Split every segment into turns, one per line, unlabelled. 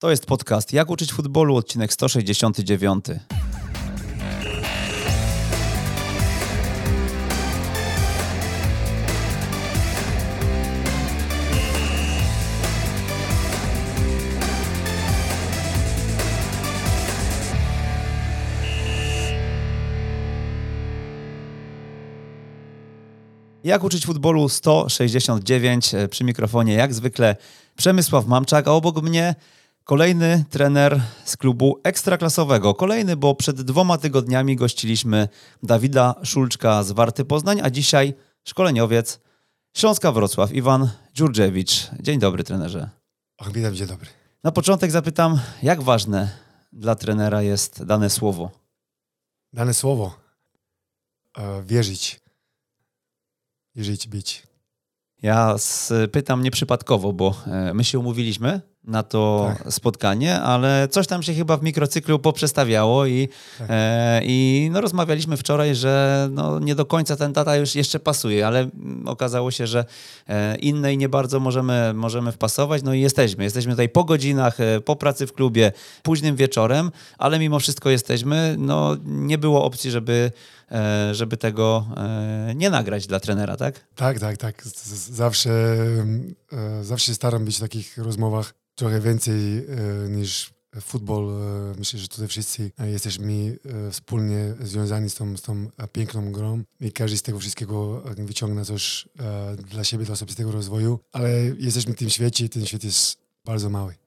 To jest podcast Jak uczyć futbolu, odcinek 169. Jak uczyć futbolu 169 e, przy mikrofonie jak zwykle Przemysław Mamczak, a obok mnie kolejny trener z klubu ekstraklasowego. Kolejny, bo przed dwoma tygodniami gościliśmy Dawida Szulczka z Warty Poznań, a dzisiaj szkoleniowiec Śląska Wrocław, Iwan Dziurdziewicz. Dzień dobry trenerze.
Och, witam, dzień dobry.
Na początek zapytam, jak ważne dla trenera jest dane słowo?
Dane słowo. E, wierzyć. Wierzyć, być.
Ja pytam nieprzypadkowo, bo e, my się umówiliśmy na to tak. spotkanie, ale coś tam się chyba w mikrocyklu poprzestawiało i, tak. e, i no rozmawialiśmy wczoraj, że no nie do końca ten data już jeszcze pasuje, ale okazało się, że e, innej nie bardzo możemy, możemy wpasować, no i jesteśmy. Jesteśmy tutaj po godzinach, e, po pracy w klubie, późnym wieczorem, ale mimo wszystko jesteśmy. No nie było opcji, żeby e, żeby tego nie nagrać dla trenera, tak?
Tak, tak, tak. Zawsze, zawsze staram być w takich rozmowach trochę więcej e, niż futbol. E, myślę, że tutaj wszyscy jesteśmy e, wspólnie związani z tą, z tą piękną grą i każdy z tego wszystkiego wyciąga coś dla siebie, dla osobistego rozwoju, ale jesteśmy w tym świecie i ten świat jest bardzo mały.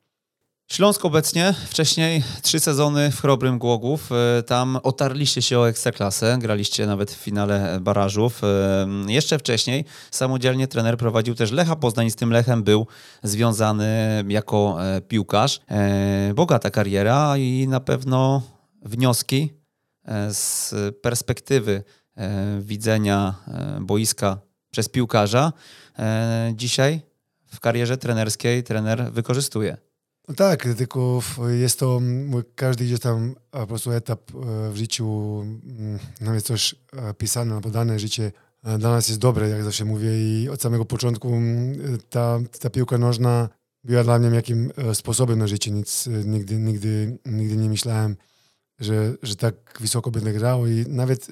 Śląsk obecnie, wcześniej trzy sezony w Chrobrym Głogów. E, tam otarliście się o Ekstraklasę, graliście nawet w finale barażów. E, jeszcze wcześniej samodzielnie trener prowadził też Lecha Poznań, z tym Lechem był związany jako e, piłkarz. Bogata kariera i na pewno wnioski z perspektywy widzenia boiska przez piłkarza dzisiaj w karierze trenerskiej trener wykorzystuje.
No tak, tylko jest to każdy gdzieś tam po prostu etap e, w życiu, mm, nawet coś e, pisane, podane życie e, dla nas jest dobre, jak zawsze mówię i od samego początku ta, ta piłka nożna była dla mnie jakim sposobem na życie, nic nigdy, nigdy, nigdy nie myślałem, że, że tak wysoko będę grał i nawet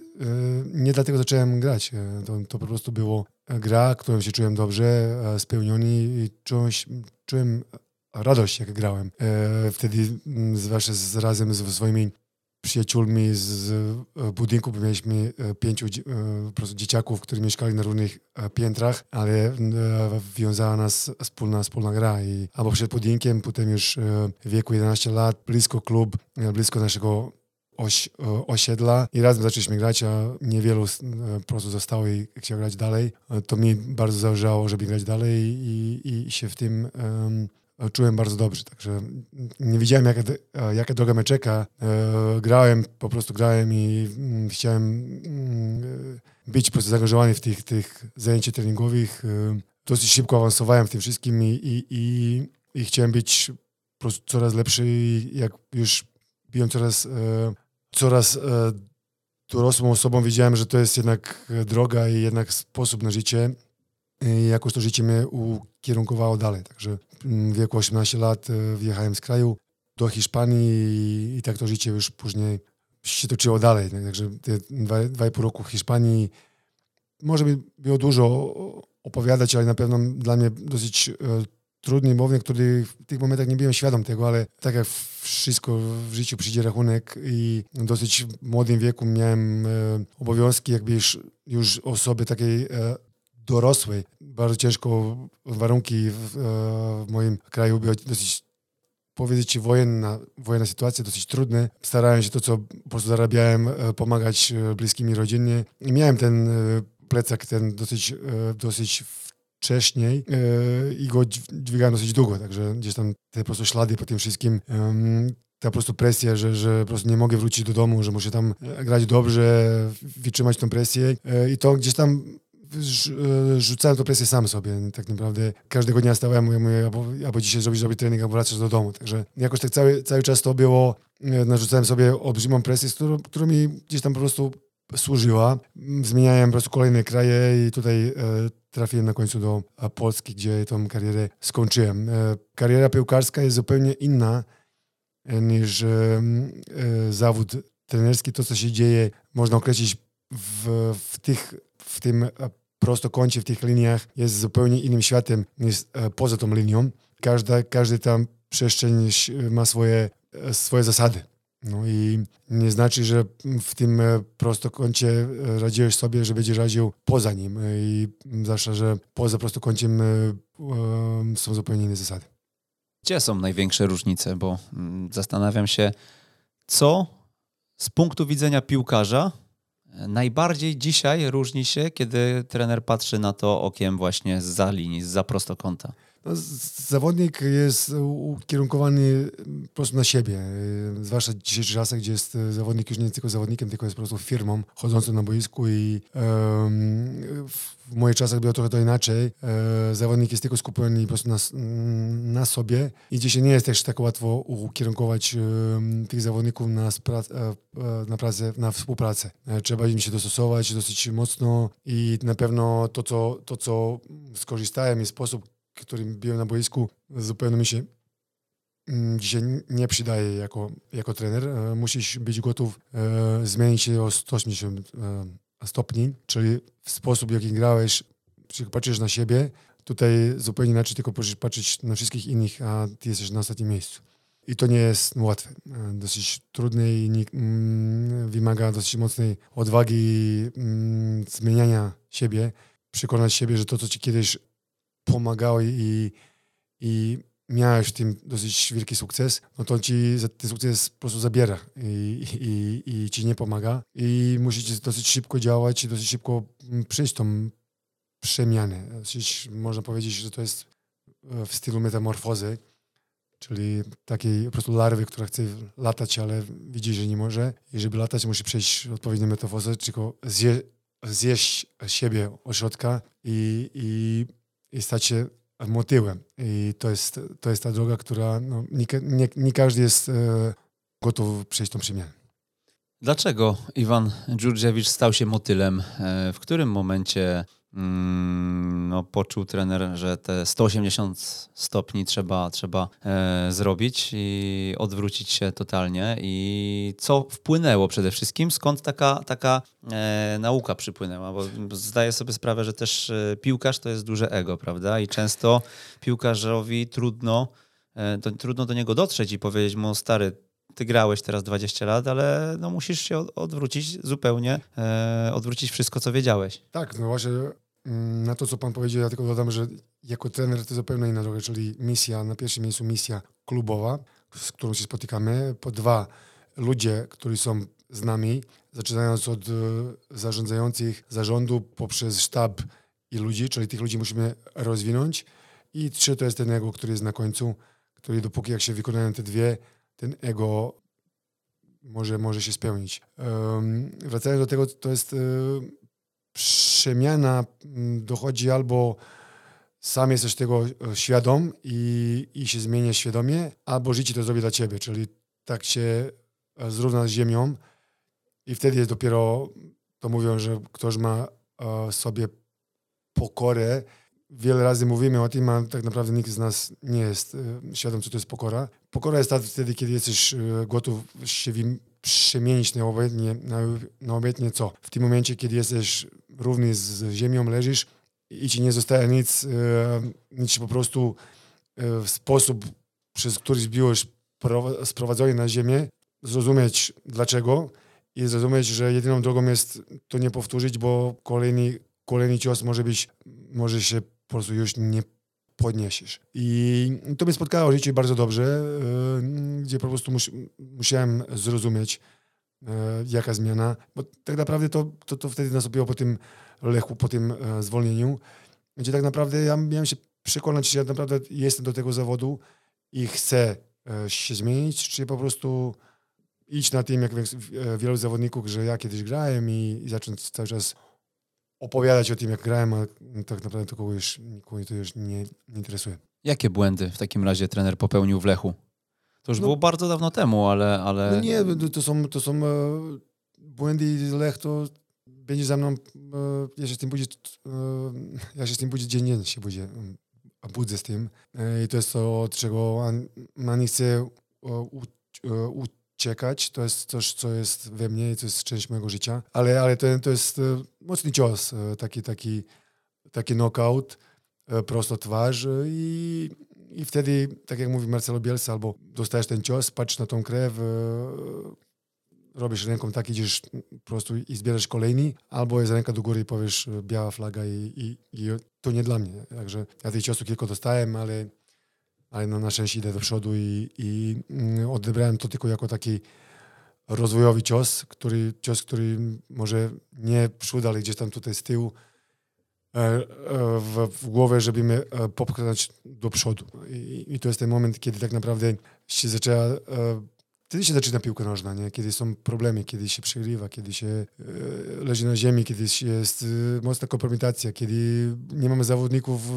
nie dlatego zacząłem grać, to, to po prostu było gra, którą się czułem dobrze, spełniony i czułem, czułem radość, jak grałem. E, wtedy, mm, zwłaszcza z, razem z swoimi przyjaciółmi z e, budynku, bo mieliśmy e, pięciu po prostu dzieciaków, którzy mieszkali na różnych piętrach, ale wiązała nas wspólna, wspólna gra. I albo przed budynkiem, potem już w wieku 11 lat, blisko klub, blisko naszego oś, osiedla i razem zaczęliśmy grać, a niewielu po prostu zostało i chciał grać dalej. To mi bardzo zależało, żeby grać dalej i, i, i się w tym czułem bardzo dobrze, także nie wiedziałem jaka, jaka droga mnie czeka. E, grałem, po prostu grałem i mm, chciałem mm, być po prostu zaangażowany w tych, tych zajęciach treningowych. E, dosyć szybko awansowałem w tym wszystkim i, i, i, i chciałem być po prostu coraz lepszy jak już byłem coraz, e, coraz dorosłą osobą, wiedziałem, że to jest jednak droga i jednak sposób na życie i jakoś to życie mnie ukierunkowało dalej. Także w wieku 18 lat e, wjechałem z kraju do Hiszpanii i, tak to życie już później się toczyło dalej. Także te dwa, dwa i pół roku w Hiszpanii może by było dużo opowiadać, ale na pewno dla mnie dosyć e, trudny który w tych momentach nie byłem świadom tego, ale tak jak wszystko w życiu przyjdzie rachunek i w dosyć młodym wieku miałem e, obowiązki jakby już, już osoby takiej e, dorosłej. Bardzo ciężko warunki w, e, w moim kraju były dosyć powiedzieć wojenna, wojenna sytuacja, dosyć trudne. Starałem się to, co po prostu zarabiałem, e, pomagać e, bliskimi rodzinnie. I miałem ten plecak ten dosyć, dosyć wcześniej i go dźwigałem dosyć długo, także gdzieś tam te po prostu ślady po tym wszystkim ta po prostu presja, że, że po prostu nie mogę wrócić do domu, że muszę tam grać dobrze, wytrzymać tą presję i to gdzieś tam rzucałem to presję sam sobie. Tak naprawdę każdego dnia stałem, mówię, mówię albo, albo dzisiaj zrobić sobie trening, albo wracasz do domu. Także jakoś tak cały, cały czas to było, e, narzucałem sobie olbrzymią presję, którą, która mi gdzieś tam po prostu służyła. Zmieniałem po prostu kolejne kraje i tutaj e, trafiłem na końcu do e, Polski, gdzie tą karierę skończyłem. E, kariera piłkarska jest zupełnie inna e, niż zawód trenerski. To, co się dzieje, można określić w, w, tych, w tym prostokącie, w tych liniach, jest zupełnie innym światem niż poza tą linią. Każda, każdy tam przestrzeń ma swoje, swoje zasady. No i nie znaczy, że w tym e, prostokącie e, radziłeś sobie, że będziesz radził poza nim. E, I zwłaszcza, że poza prostokąciem są zupełnie inne zasady.
Gdzie są największe różnice? Bo mm, zastanawiam się, co z punktu widzenia piłkarza najbardziej dzisiaj różni się, kiedy trener patrzy na to okiem właśnie z linii, z prostokąta.
No, zawodnik jest ukierunkowany po prostu na siebie. Zwłaszcza w dzisiejszych czasach, gdzie jest e, zawodnik już nie tylko zawodnikiem, tylko jest po prostu firmą chodzącą na boisku i um, w moich czasach było trochę to inaczej. E, zawodnik jest tylko skupiony po prostu na, na sobie i dzisiaj nie jest też tak łatwo ukierunkować e, tych zawodników na, e, na, pracę, na współpracę. E, trzeba im się dostosować dosyć mocno i na pewno to, co, to, co skorzystałem i sposób, którym byłem na boisku, zupełnie mi się mm, dzisiaj nie przydaje jako, jako trener. E, musisz być gotów e, zmienić się o 180 e, stopni, czyli w sposób, jaki grałeś, patrzysz na siebie, tutaj zupełnie inaczej tylko musisz patrzeć na wszystkich innych, a ty jesteś na ostatnim miejscu. I to nie jest łatwe. Dosyć trudne i mm, wymaga dosyć mocnej odwagi mm, zmieniania siebie, przekonać siebie, że to, co ci kiedyś pomagało i, i miałeś w tym dosyć wielki sukces, no to ci ten sukces po prostu zabiera i, i, i ci nie pomaga i musicie dosyć szybko działać i dosyć szybko przejść tą przemianę. Dosyć, można powiedzieć, że to jest e, w stylu metamorfozy, czyli takiej po prostu larwy, która chce latać, ale widzi, że nie może i żeby latać musi przejść odpowiednią metamorfozę, tylko zje, zjeść siebie od środka i, i i stać się motyłem. I to jest, to jest ta droga, która no, nie, nie, nie każdy jest e, gotów przejść tą przemianę.
Dlaczego Iwan Dżurdziewicz stał się motylem? E, w którym momencie no, poczuł trener, że te 180 stopni trzeba, trzeba e, zrobić i odwrócić się totalnie. I co wpłynęło przede wszystkim? Skąd taka, taka e, nauka przypłynęła? Bo, zdaję sobie sprawę, że też e, piłkarz to jest duże ego, prawda? I często piłkarzowi trudno, e, trudno do niego dotrzeć i powiedzieć mu, stary, ty grałeś teraz 20 lat, ale no musisz się odwrócić zupełnie, e, odwrócić wszystko, co wiedziałeś.
Tak, no właśnie mm, na to, co pan powiedział, ja tylko dodam, że jako trener to zupełnie inna droga, czyli misja, na pierwszym miejscu misja klubowa, z którą się spotykamy. Po dwa, ludzie, którzy są z nami, zaczynając od e, zarządzających zarządu poprzez sztab i ludzi, czyli tych ludzi musimy rozwinąć. I trzy, to jest ten ego, który jest na końcu, który dopóki jak się wykonają te dwie, ten ego może, może się spełnić. Um, wracając do tego, to jest um, przemiana dochodzi albo sam jesteś tego e, świadom i, i się zmienia świadomie, albo życie to zrobi dla ciebie, czyli tak się e, zrówna z ziemią i wtedy jest dopiero, to mówią, że ktoś ma sobie pokorę wiele razy mówimy o tym, a tak naprawdę nikt z nas nie jest e, świadom, co to jest pokora. Pokora jest wtedy, kiedy jesteś e, gotów się przemienić na obojętnie, na, na co. W tym momencie, kiedy jesteś równy z ziemią, leżysz i ci nie zostaje nic, e, nic po prostu w sposób, przez który zbiłeś sprowadzony na ziemię, zrozumieć dlaczego i zrozumieć, że jedyną drogą jest to nie powtórzyć, bo kolejny, kolejny cios może być, może się po prostu już nie podniesiesz. I to mnie spotkało w życiu bardzo dobrze, e, gdzie po prostu mus, musiałem zrozumieć, e, jaka zmiana, bo tak naprawdę to, to, to wtedy nastąpiło po tym lechu, po tym e, zwolnieniu, gdzie tak naprawdę ja miałem się przekonać, że ja naprawdę jestem do tego zawodu i chcę się zmienić, czy po prostu iść na tym, jak wielu zawodników, że ja kiedyś grałem i, i zacząć cały czas opowiadać o tym, jak grałem, a tak naprawdę to kogoś, nikogo to już nie, nie interesuje.
Jakie błędy w takim razie trener popełnił w Lechu? To już no, było bardzo dawno temu, ale... ale...
No nie, to są, to są e, błędy Lech to będzie za mną, ja się z tym budzę, ja się z tym budzę dziennie się budzę, budzę z tym i to jest to, od czego man nie chce uciekać, to jest coś, co jest we mnie i to jest część mojego życia, ale, ale to, jest mocny cios, taki, taki, taki knockout, prosto twarz i i wtedy, tak jak mówi Marcelo Bielsa, albo dostajesz ten cios, patrzysz na tą krew, e, robisz ręką tak, idziesz po prostu i zbierasz kolejny, albo jest ręka do góry i powiesz e, biała flaga i, i, i to nie dla mnie. Także ja tej ciosu kilka dostałem, ale, ale no, na szczęście idę do przodu i, i mm, odebrałem to tylko jako taki rozwojowy cios, który, cios, który może nie przód, ale gdzieś tam tutaj z tyłu E, e, w, w głowę, żeby mnie e, popchnąć do przodu. I, I, to jest ten moment, kiedy tak naprawdę się zaczęła Wtedy się zaczyna piłka nożna, nie? kiedy są problemy, kiedy się przegrywa, kiedy się e, leży na ziemi, kiedy jest e, mocna kompromitacja, kiedy nie mamy zawodników e,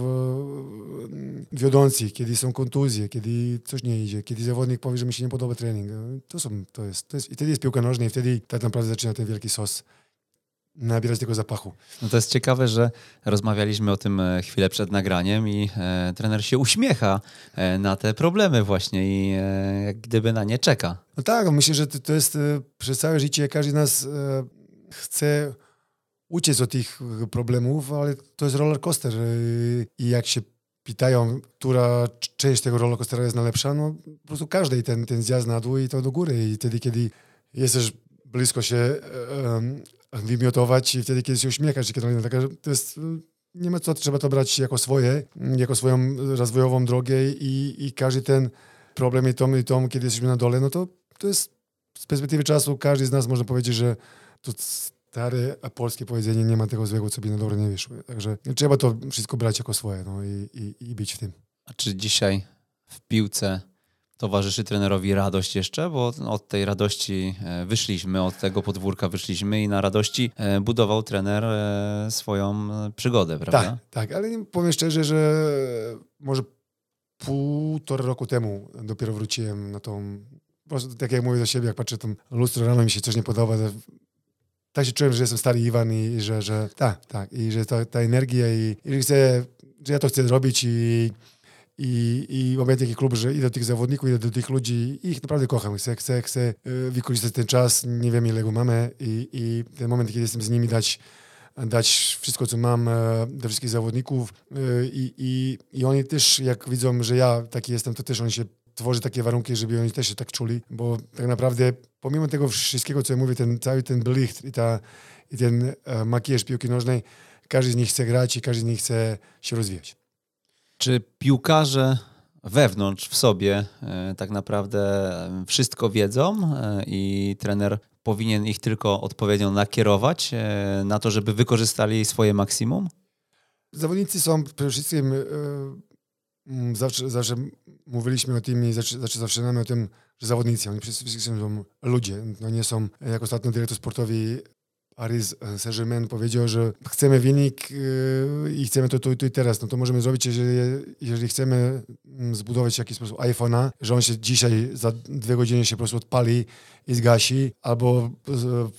wiodących, kiedy są kontuzje, kiedy coś nie idzie, kiedy zawodnik powie, że mi się nie podoba trening. To, są, to, jest, to jest, I wtedy jest piłka nożna i wtedy tak naprawdę zaczyna ten wielki sos nabierać tego zapachu.
No to jest ciekawe, że rozmawialiśmy o tym e, chwilę przed nagraniem i e, trener się uśmiecha e, na te problemy właśnie i e, jak gdyby na nie czeka.
No tak, myślę, że to, to jest e, przez całe życie każdy z nas e, chce uciec od tych problemów, ale to jest roller coaster i jak się pytają, która część tego rollercoastera jest najlepsza, no po prostu każdej ten, ten zjazd na dół i to do góry i wtedy, kiedy jesteś blisko się wymiotować i wtedy, kiedy się uśmiechasz, kiedy taka, to jest, nie ma co, trzeba to brać jako swoje, jako swoją rozwojową drogę i, i każdy ten problem i tom, i tom, kiedy jesteśmy na dole, no to, to jest z perspektywy czasu każdy z nas może powiedzieć, że to stare polskie powiedzenie nie ma tego złego, co by na dobre nie wyszło. Także trzeba to wszystko brać jako swoje no, i, i, i być w tym.
A czy dzisiaj w piłce towarzyszy trenerowi radość jeszcze, bo od tej radości e, wyszliśmy, od tego podwórka wyszliśmy i na radości e, budował trener e, swoją przygodę, prawda?
Tak, tak, ale powiem szczerze, że może półtora roku temu dopiero wróciłem na tą, tak jak mówię do siebie, jak patrzę tam lustro rano mi się coś nie podoba, tak się czułem, że jestem stary Iwan i że, że tak, tak, i że ta, ta energia i, i że chcę, że ja to chcę zrobić i i, i mam taki klub, że idę do tych zawodników, idę do tych ludzi i ich naprawdę kocham. Chcę, chcę, chcę e, wykorzystać ten czas, nie wiem ile go mamy i, i ten moment, kiedy jestem z nimi, dać, dać wszystko, co mam e, do wszystkich zawodników e, i, i, i oni też, jak widzą, że ja taki jestem, to też oni się tworzy takie warunki, żeby oni też się tak czuli, bo tak naprawdę pomimo tego wszystkiego, co ja mówię, ten cały ten blicht i, ta, i ten makijaż piłki nożnej, każdy z nich chce grać i każdy z nich chce się rozwijać.
Czy piłkarze wewnątrz, w sobie e, tak naprawdę wszystko wiedzą e, i trener powinien ich tylko odpowiednio nakierować e, na to, żeby wykorzystali swoje maksimum?
Zawodnicy są przede wszystkim zawsze, zawsze mówiliśmy o tym i zawsze, zawsze zaczynamy o tym, że zawodnicy, oni przede wszystkim są ludzie. No nie są, jak ostatnio dyrektor sportowy Paris Saint-Germain powiedział, że chcemy wynik yy, i chcemy to tu i teraz, no to możemy zrobić, jeżeli, jeżeli chcemy mm, zbudować w jakiś sposób iPhone'a, że on się dzisiaj za dwie godziny się po prostu odpali i zgasi, albo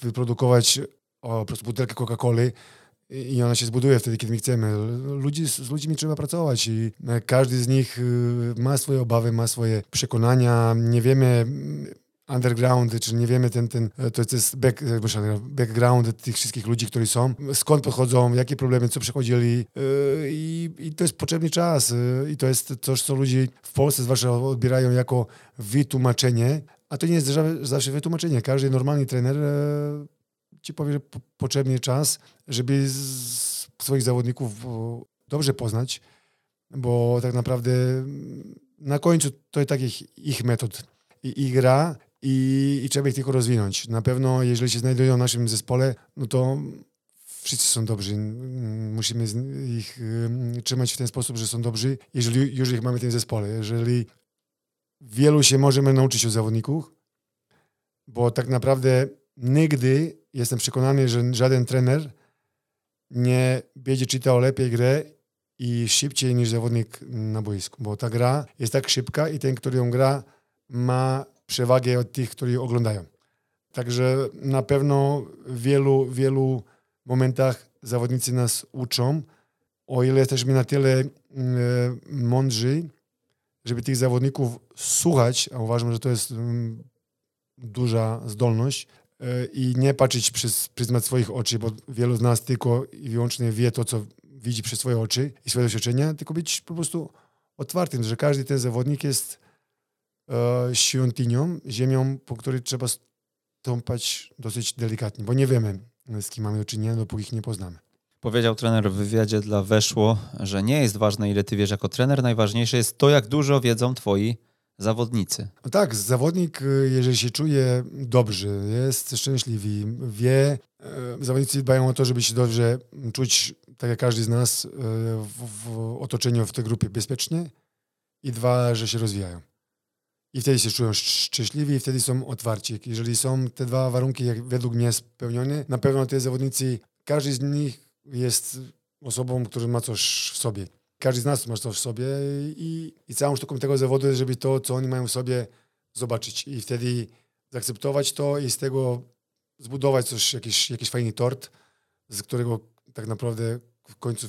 wyprodukować o, po prostu butelkę Coca-Coli i ona się zbuduje wtedy, kiedy my chcemy. Ludzi, z ludźmi trzeba pracować i każdy z nich ma swoje obawy, ma swoje przekonania. Nie wiemy underground, czy nie wiemy ten, ten to jest back, background tych wszystkich ludzi, którzy są, skąd pochodzą, jakie problemy, co przechodzili yy, i, i to jest potrzebny czas yy, i to jest coś, co ludzie w Polsce zwłaszcza odbierają jako wytłumaczenie, a to nie jest zawsze wytłumaczenie. Każdy normalny trener yy, ci powie, że potrzebny czas, żeby swoich zawodników dobrze poznać, bo tak naprawdę na końcu to jest takich ich metod i gra i, i trzeba ich tylko rozwinąć. Na pewno, jeżeli się znajdują w naszym zespole, no to wszyscy są dobrzy. Musimy ich trzymać w ten sposób, że są dobrzy, jeżeli już ich mamy w tym zespole. Jeżeli wielu się możemy nauczyć od zawodników, bo tak naprawdę nigdy jestem przekonany, że żaden trener nie będzie czytał lepiej grę i szybciej niż zawodnik na boisku, bo ta gra jest tak szybka i ten, który ją gra, ma przewagę od tych, którzy oglądają. Także na pewno wielu, wielu momentach zawodnicy nas uczą, o ile jesteśmy na tyle e, mądrzy, żeby tych zawodników słuchać, a uważam, że to jest mm, duża zdolność, e, i nie patrzeć przez pryzmat swoich oczy, bo wielu z nas tylko i wyłącznie wie to, co widzi przez swoje oczy i swoje doświadczenia, tylko być po prostu otwartym, że każdy ten zawodnik jest świątynią, ziemią, po której trzeba stąpać dosyć delikatnie, bo nie wiemy, z kim mamy do czynienia, dopóki ich nie poznamy.
Powiedział trener w wywiadzie dla Weszło, że nie jest ważne, ile ty wiesz jako trener, najważniejsze jest to, jak dużo wiedzą twoi zawodnicy.
No tak, zawodnik, y, jeżeli się czuje dobrze, jest szczęśliwy, wie, y, zawodnicy dbają o to, żeby się dobrze czuć, tak jak każdy z nas, w, w otoczeniu, w tej grupie bezpiecznie i dwa, że się rozwijają. I wtedy się czują szczęśliwi i wtedy są otwarci. Jeżeli są te dwa warunki, jak według mnie spełnione, na pewno te zawodnicy, każdy z nich jest osobą, która ma coś w sobie. Każdy z nas ma coś w sobie i, i całą sztuką tego zawodu jest, żeby to, co oni mają w sobie, zobaczyć i wtedy zaakceptować to i z tego zbudować coś, jakiś, jakiś fajny tort, z którego tak naprawdę w końcu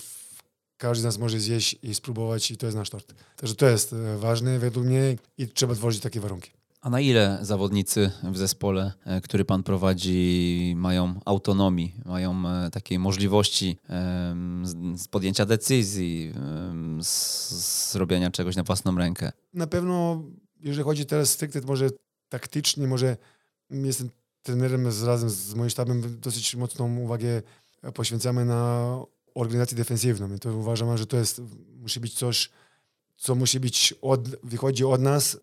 każdy z nas może zjeść i spróbować i to jest nasz tort. Także to jest e, ważne według mnie i trzeba tworzyć takie warunki.
A na ile zawodnicy w zespole, e, który pan prowadzi, mają autonomii, mają e, takiej możliwości z podjęcia decyzji, z zrobienia czegoś na własną rękę?
Na pewno, jeżeli chodzi teraz stricte, może taktycznie, może jestem trenerem z, razem z moim sztabem, dosyć mocną uwagę poświęcamy na organizację defensywną. I to uważam, że to jest, musi być coś, co musi być, od, wychodzi od nas,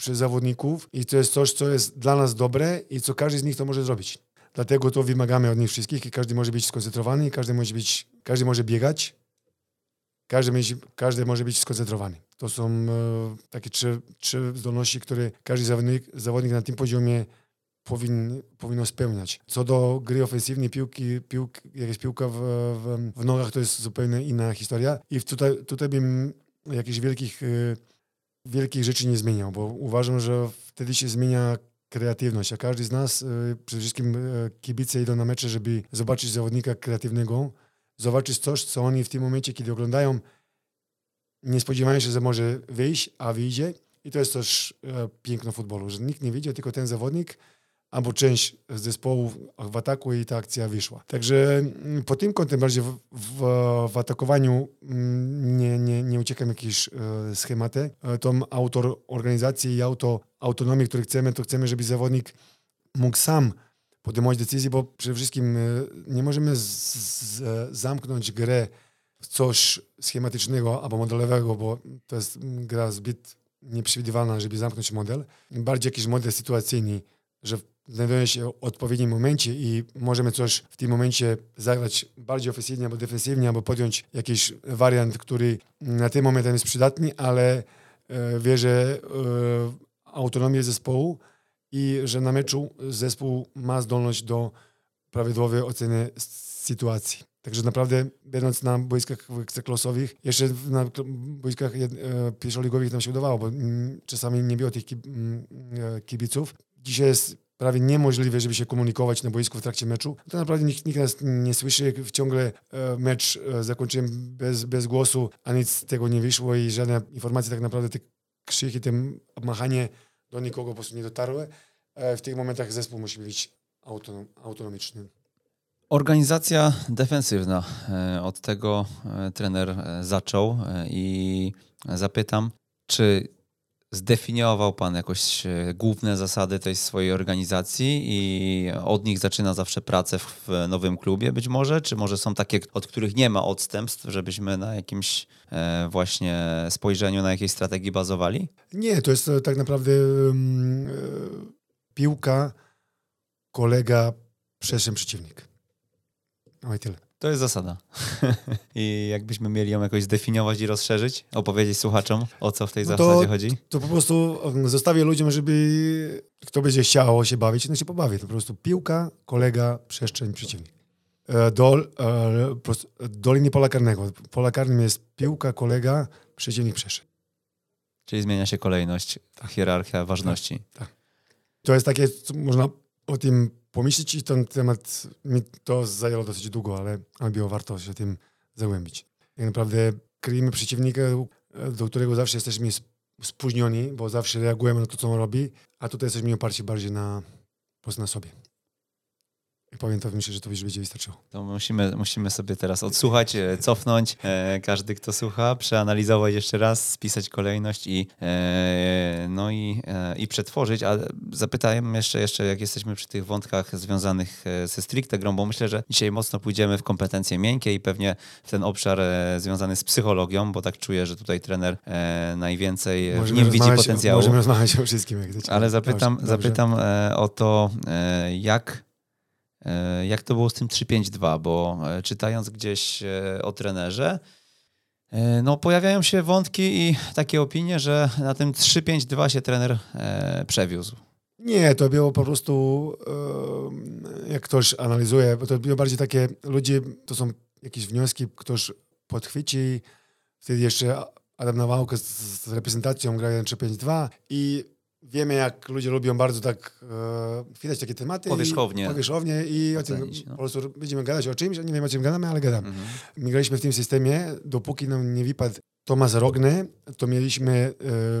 przez zawodników i to jest coś, co jest dla nas dobre i co każdy z nich to może zrobić. Dlatego to wymagamy od nich wszystkich i każdy może być skoncentrowany, każdy może, być, każdy może biegać, każdy, każdy może być skoncentrowany. To są e, takie trzy, trzy zdolności, które każdy zawodnik, zawodnik na tym poziomie powin, powinno spełniać. Co do gry ofensywnej, piłki, piłk, jakaś piłka w, w, w nogach to jest zupełnie inna historia i tutaj, tutaj bym jakichś wielkich e, wielkich rzeczy nie zmieniał, bo uważam, że wtedy się zmienia kreatywność, a każdy z nas, y, przede wszystkim y, kibice idą na mecze, żeby zobaczyć zawodnika kreatywnego, zobaczyć coś, co oni w tym momencie, kiedy oglądają, nie spodziewają się, że może wyjść, a wyjdzie. I to jest też e, piękno futbolu, że nikt nie widzi, tylko ten zawodnik albo część zespołu w ataku i ta akcja wyszła. Także mm, po tym kątem bardziej w, w, w atakowaniu mm, nie, nie, nie uciekam jakieś e, schematy. E, autor organizacji i auto, autonomię, którą chcemy, to chcemy, żeby zawodnik mógł sam podejmować decyzje, bo przede wszystkim e, nie możemy z, z, zamknąć grę w coś schematycznego albo modelowego, bo to jest gra zbyt nieprzewidywalna, żeby zamknąć model. Bardziej jakiś model sytuacyjny, że znajduje się w odpowiednim momencie i możemy coś w tym momencie zagrać bardziej ofensywnie albo defensywnie, albo podjąć jakiś wariant, który na ten moment jest przydatny, ale e, wierzę w autonomię zespołu i że na meczu zespół ma zdolność do prawidłowej oceny sytuacji. Także naprawdę, będąc na boiskach ekstraklasowych, jeszcze na boiskach e, pierwszoligowych nam się udawało, bo mm, czasami nie było tych mm, e, kibiców. Dzisiaj jest prawie niemożliwe, żeby się komunikować na boisku w trakcie meczu. To naprawdę nikt, nikt nas nie słyszy. Ciągle e, mecz e, zakończyłem bez, bez głosu, a nic z tego nie wyszło i żadne informacje tak naprawdę, te krzyki, te machanie do nikogo po prostu nie dotarły. E, w tych momentach zespół musi być autonom, autonomiczny.
Organizacja defensywna. Od tego trener zaczął i zapytam, czy zdefiniował Pan jakoś e, główne zasady tej swojej organizacji i od nich zaczyna zawsze pracę w nowym klubie być może? Czy może są takie, od których nie ma odstępstw, żebyśmy na jakimś e, właśnie spojrzeniu, na jakiejś strategii bazowali?
Nie, to jest e, tak naprawdę um, piłka, kolega, przeszem przeciwnik. No i tyle.
To jest zasada. I jakbyśmy mieli ją jakoś zdefiniować i rozszerzyć, opowiedzieć słuchaczom, o co w tej no to, zasadzie chodzi?
To po prostu zostawię ludziom, żeby kto będzie chciał się bawić, no się pobawi. To po prostu piłka, kolega, przestrzeń, przeciwnik. Do, do linii pola karnego. Pola karnym jest piłka, kolega, przeciwnik, przestrzeń.
Czyli zmienia się kolejność, hierarchia ważności.
Tak, tak. To jest takie, można o tym pomyśleć i ten temat, mi to zajęło dosyć długo, ale, ale było warto się tym zagłębić. Tak naprawdę kryjemy przeciwnika, do którego zawsze jesteśmy spóźnioni, bo zawsze reagujemy na to, co on robi, a tutaj jesteśmy oparci bardziej na, po prostu na sobie. To, myślę, że to już będzie wystarczyło.
To musimy, musimy sobie teraz odsłuchać, e, cofnąć, e, każdy kto słucha, przeanalizować jeszcze raz, spisać kolejność i, e, no i, e, i przetworzyć. A zapytałem jeszcze, jeszcze, jak jesteśmy przy tych wątkach związanych e, ze stricte grą, bo myślę, że dzisiaj mocno pójdziemy w kompetencje miękkie i pewnie w ten obszar e, związany z psychologią, bo tak czuję, że tutaj trener najwięcej możemy w nim widzi potencjału.
Możemy rozmawiać o wszystkim. Jak
Ale zapytam, zapytam o to, jak jak to było z tym 3-5-2, bo e, czytając gdzieś e, o trenerze, no pojawiają się wątki i takie opinie, że na tym 3-5-2 się trener przewiózł.
Nie, to było po prostu, jak ktoś analizuje, to było bardziej takie, ludzie, to są jakieś wnioski, ktoś podchwyci, wtedy jeszcze Adam Nawałka z, z reprezentacją grają 3-5-2 i wiemy, jak ludzie lubią bardzo tak e, takie tematy.
Powierzchownie.
I, powierzchownie i o tym no. po prostu będziemy gadać o czymś, nie wiem o czym gadamy, ale gadamy. Mhm. My graliśmy w tym systemie, dopóki nam nie wypadł Tomasz Rogny, to mieliśmy e,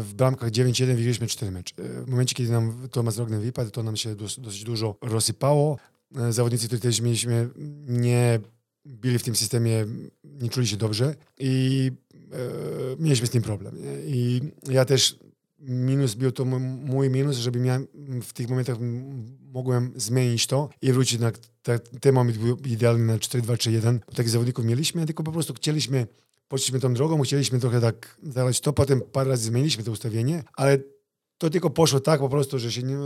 w bramkach 9-1, wygraliśmy 4 mecze. E, w momencie, kiedy nam Tomasz Rogny wypadł, to nam się dos, dosyć dużo rozsypało. E, zawodnicy, których też mieliśmy, nie byli w tym systemie, nie czuli się dobrze i e, mieliśmy z tym problem. I ja też minus był to mój minus, żeby miałem w tych momentach mogłem zmienić to i wrócić na ten moment był idealny na 4-2-3-1. Takich zawodników mieliśmy, tylko po prostu chcieliśmy, poszliśmy tą drogą, chcieliśmy trochę tak zadać to, potem parę razy zmieniliśmy to ustawienie, ale to tylko poszło tak po prostu, że się nie,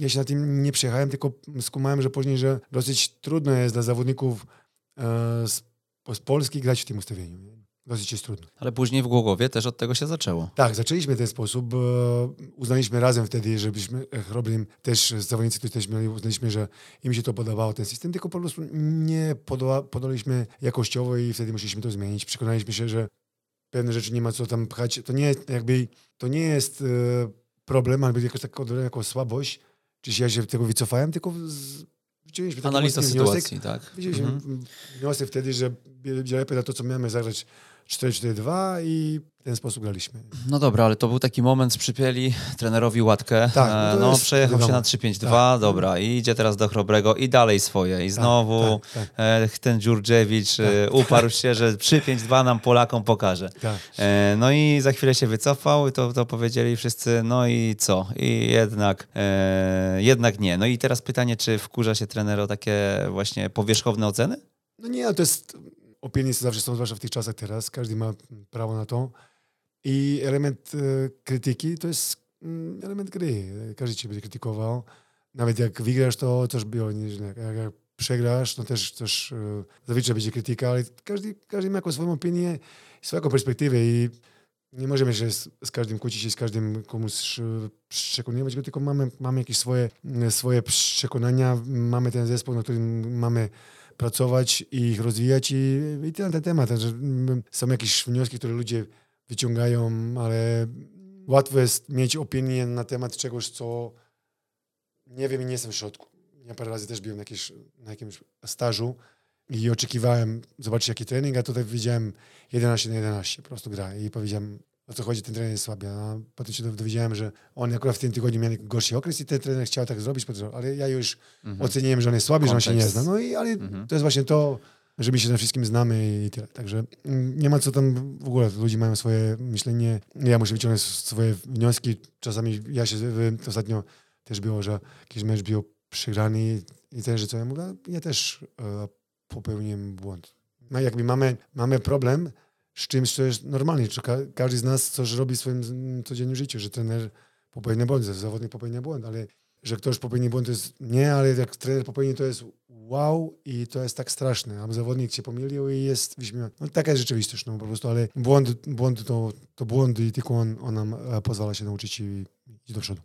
ja się na tym nie przejechałem, tylko skumałem, że później, że dosyć trudno jest dla zawodników e, z, z Polski grać w tym ustawieniu dosyć jest trudno.
Ale później w Głogowie też od tego się zaczęło.
Tak, zaczęliśmy w ten sposób. Uznaliśmy razem wtedy, żebyśmy robili też zawodnicy, którzy też mieli, uznaliśmy, że im się to podobało, ten system, tylko po prostu nie podoła, podaliśmy jakościowo i wtedy musieliśmy to zmienić. Przekonaliśmy się, że pewne rzeczy nie ma co tam pchać. To nie jest jakby, to nie jest e, problem, albo jakoś tak jako słabość, czy ja się tego wycofałem, tylko z,
Analiza sytuacji,
wniosek, tak. Wzięliśmy mhm. wniosek wtedy, że lepiej na to, co miałem zagrać 4-4-2 i w ten sposób graliśmy.
No dobra, ale to był taki moment, przypieli trenerowi łatkę. Tak, no, no przejechał się na 3-5-2, tak. dobra, i idzie teraz do Chrobrego i dalej swoje. I tak, znowu tak, tak, tak. ten Dziurdziewicz tak. E, uparł się, że 3-5-2 nam Polakom pokaże. Tak. E, no i za chwilę się wycofał i to, to powiedzieli wszyscy, no i co? I jednak, e, jednak nie. No i teraz pytanie, czy wkurza się trener o takie właśnie powierzchowne oceny?
No nie, to jest opinie zawsze są, zwłaszcza w tych czasach teraz, każdy ma prawo na to. I element e, krytyki to jest mm, element gry. Każdy cię będzie krytykował. Nawet jak wygrasz, to też było nieźle. Jak, przegrasz, no też, też e, zazwyczaj będzie krytyka, ale każdy, każdy ma jakąś swoją opinię, swoją perspektywę i nie możemy się z, z każdym kłócić i z każdym komuś e, przekonywać tylko mamy, mamy jakieś swoje, swoje przekonania, mamy ten zespół, na którym mamy pracować i ich rozwijać i, i tyle na ten temat. Że są jakieś wnioski, które ludzie wyciągają, ale łatwo jest mieć opinię na temat czegoś, co nie wiem i nie jestem w środku. Ja parę razy też byłem na, jakieś, na jakimś stażu i oczekiwałem zobaczyć jaki trening, a tutaj widziałem 11 na 11 po prostu gra i powiedziałem o co chodzi, ten trener jest słaby. A potem się dowiedziałem, że on akurat w tym tygodniu miał gorszy okres i ten trener chciał tak zrobić, ale ja już mhm. oceniłem, że on jest słaby, Kontekst. że on się nie zna. No i ale mhm. to jest właśnie to, że my się na wszystkim znamy i tyle. Także nie ma co tam w ogóle. Ludzie mają swoje myślenie. Ja muszę wyciągnąć swoje wnioski. Czasami ja się ostatnio też było, że jakiś mecz był przegrany i też, że co ja mówię, ja też e, popełniłem błąd. No jakby mamy, mamy problem, z czymś, co jest normalnie. Czy ka każdy z nas coś robi w swoim codziennym życiu, że trener popełnia błąd, zawodnik popełnia błąd, ale że ktoś popełni błąd, to jest nie, ale jak trener popełni, to jest wow i to jest tak straszne. A zawodnik się pomylił i jest wyśmiewany. No, taka jest rzeczywistość, no po prostu, ale błąd, błąd to, to błąd i tylko on, on nam e, pozwala się nauczyć i iść do przodu.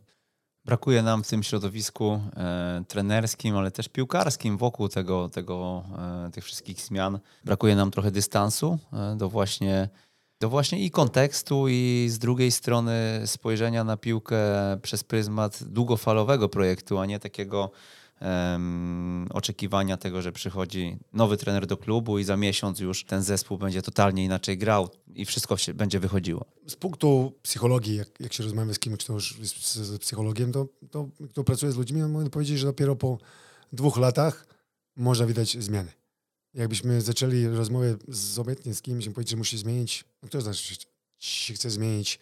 Brakuje nam w tym środowisku e, trenerskim, ale też piłkarskim wokół tego, tego, e, tych wszystkich zmian. Brakuje nam trochę dystansu e, do właśnie, do właśnie i kontekstu, i z drugiej strony spojrzenia na piłkę przez pryzmat długofalowego projektu, a nie takiego em, oczekiwania tego, że przychodzi nowy trener do klubu i za miesiąc już ten zespół będzie totalnie inaczej grał i wszystko się będzie wychodziło.
Z punktu psychologii, jak, jak się rozmawia z kimś, kto już jest z, psychologiem, to, to kto pracuje z ludźmi, on może powiedzieć, że dopiero po dwóch latach można widać zmiany. Jakbyśmy zaczęli rozmowę z obecnie z kimś i powiedzieć, że musi zmienić, no kto z nas się chce zmienić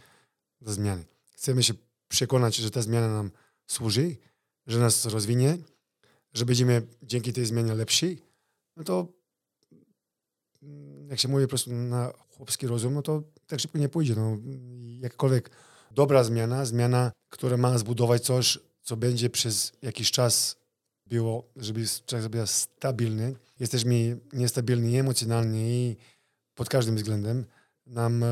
do zmiany. Chcemy się przekonać, że ta zmiana nam służy, że nas rozwinie, że będziemy dzięki tej zmianie lepsi, no to mm, jak się mówi po prostu na chłopski rozum, no to tak szybko nie pójdzie. No, jakkolwiek dobra zmiana, zmiana, która ma zbudować coś, co będzie przez jakiś czas było, żeby czas był stabilny. Jesteśmy niestabilni emocjonalnie i pod każdym względem. Nam e,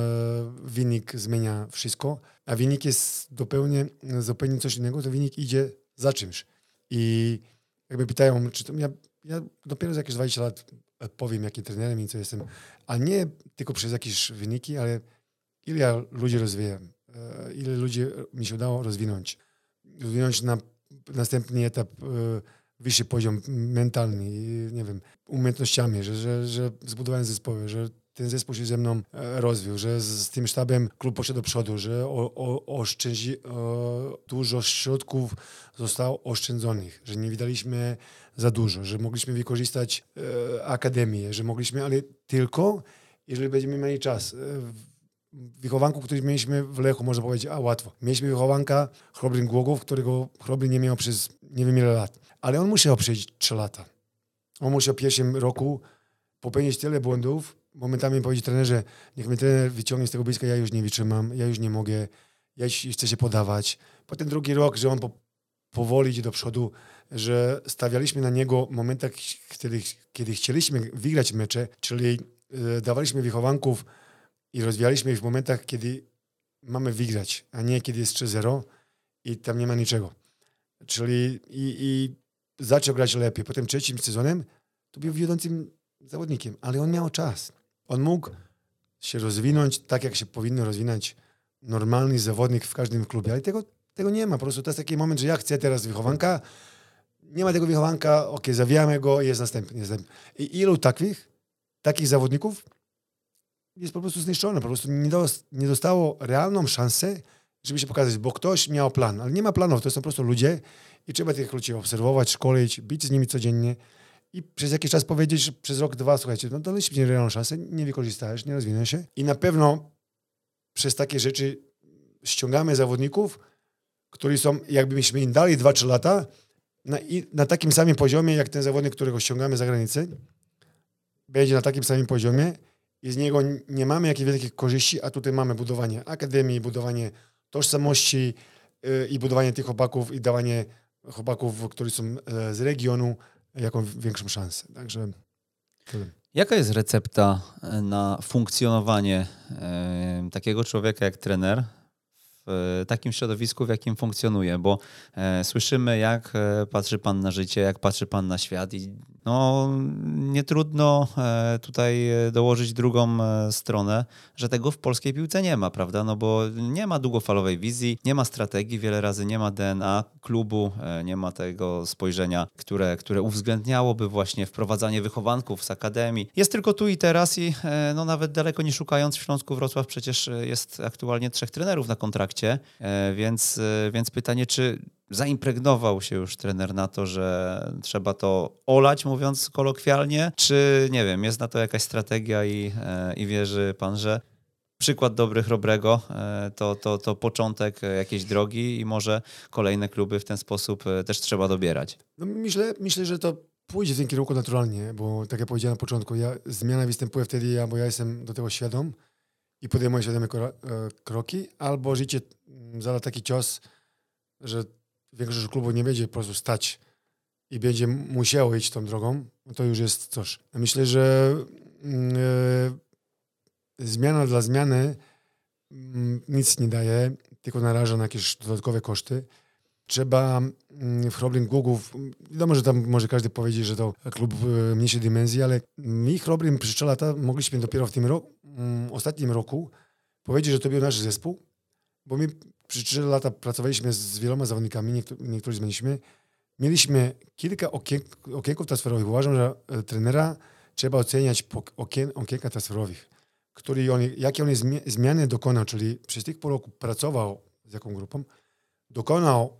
wynik zmienia wszystko, a wynik jest zupełnie, zupełnie coś innego, to wynik idzie za czymś. I jakby pytają, czy to ja, ja dopiero za jakieś 20 lat powiem, jaki trenerem i co jestem, a nie tylko przez jakieś wyniki, ale ile ja ludzi rozwijam, e, ile ludzi mi się udało rozwinąć. Rozwinąć na następny etap, e, wyższy poziom mentalny, nie wiem, umiejętnościami, że, że, że zbudowałem zespoły, że ten zespół się ze mną e, rozwił, że z, z tym sztabem klub poszedł do przodu, że o, o, oszczędzi, o, dużo środków zostało oszczędzonych, że nie wydaliśmy za dużo, że mogliśmy wykorzystać e, akademię, że mogliśmy, ale tylko jeżeli będziemy mieli czas. E, wychowanku, który mieliśmy w Lechu, można powiedzieć, a łatwo. Mieliśmy wychowanka Chrobryn Głogów, którego Chrobryn nie miał przez nie wiem ile lat. Ale on musiał przejść trzy lata. On musiał w pierwszym roku popełnić tyle błędów, momentami powiedzieć trenerze, niech mnie trener wyciągnie z tego boiska, ja już nie wytrzymam, ja już nie mogę, ja już chcę się podawać. Potem drugi rok, że on po, powoli idzie do przodu, że stawialiśmy na niego w momentach, kiedy, kiedy chcieliśmy wygrać mecze, czyli e, dawaliśmy wychowanków i rozwijaliśmy ich w momentach, kiedy mamy wygrać, a nie kiedy jest 3-0 i tam nie ma niczego. Czyli i, i zaczął grać lepiej. Potem trzecim sezonem to był wiodącym zawodnikiem, ale on miał czas. On mógł się rozwinąć tak, jak się powinno rozwinąć normalny zawodnik w każdym klubie, ale tego, tego nie ma. Po prostu to jest taki moment, że ja chcę teraz wychowanka, nie ma tego wychowanka, ok, zawijamy go i jest następny. następny. I ilu takich, takich zawodników jest po prostu zniszczone, po prostu nie, nie dostało realną szansę, żeby się pokazać, bo ktoś miał plan, ale nie ma planów, to są po prostu ludzie i trzeba tych ludzi obserwować, szkolić, bić z nimi codziennie i przez jakiś czas powiedzieć, że przez rok, dwa, słuchajcie, no daliśmy nie realną szansę, nie wykorzystałeś, nie rozwinąłeś się. I na pewno przez takie rzeczy ściągamy zawodników, którzy są, jakbyśmy im dali 2-3 lata, na, na takim samym poziomie, jak ten zawodnik, którego ściągamy za granicę, będzie na takim samym poziomie i z niego nie mamy jakichś wielkich korzyści, a tutaj mamy budowanie akademii, budowanie tożsamości yy, i budowanie tych chłopaków i dawanie chłopaków, którzy są yy, z regionu, jaką większą szansę. Także tyle.
Jaka jest recepta na funkcjonowanie takiego człowieka jak trener w takim środowisku, w jakim funkcjonuje? Bo e, słyszymy, jak e, patrzy Pan na życie, jak patrzy Pan na świat i no, nie trudno e, tutaj e, dołożyć drugą e, stronę, że tego w polskiej piłce nie ma, prawda? No bo nie ma długofalowej wizji, nie ma strategii, wiele razy nie ma DNA klubu, nie ma tego spojrzenia, które, które uwzględniałoby właśnie wprowadzanie wychowanków z akademii. Jest tylko tu i teraz i no nawet daleko nie szukając w Śląsku Wrocław przecież jest aktualnie trzech trenerów na kontrakcie, więc, więc pytanie, czy zaimpregnował się już trener na to, że trzeba to olać, mówiąc kolokwialnie, czy nie wiem, jest na to jakaś strategia i, e, i wierzy pan, że przykład dobry Chrobrego e, to, to, to początek jakiejś drogi i może kolejne kluby w ten sposób e, też trzeba dobierać?
No myślę, myślę, że to pójdzie w tym kierunku naturalnie, bo tak jak powiedziałem na początku, ja, zmiana występuje wtedy, ja, bo ja jestem do tego świadom i podejmuję świadome kroki, albo życie mm, zada taki cios, że większość klubu nie będzie po prostu stać i będzie musiało iść tą drogą, no to już jest coś. Myślę, że yy, zmiana dla zmiany yy, nic nie daje, tylko naraża na jakieś dodatkowe koszty. Trzeba yy, w Chroblin Głogów, wiadomo, że tam może każdy powiedzieć, że to klub y, mniejszej dimensji, ale my Chroblin przez 3 lata mogliśmy dopiero w tym roku, mm, ostatnim roku powiedzieć, że to był nasz zespół, bo my przez 3 lata pracowaliśmy z wieloma zawodnikami, niektórzy zmieniliśmy. mieliśmy kilka okien, okienków transferowych. Uważam, że e, trenera trzeba oceniać po okien, okienka transferowych, który on, jakie on zmi- zmiany dokonał, czyli przez tych pół roku pracował z jaką grupą, dokonał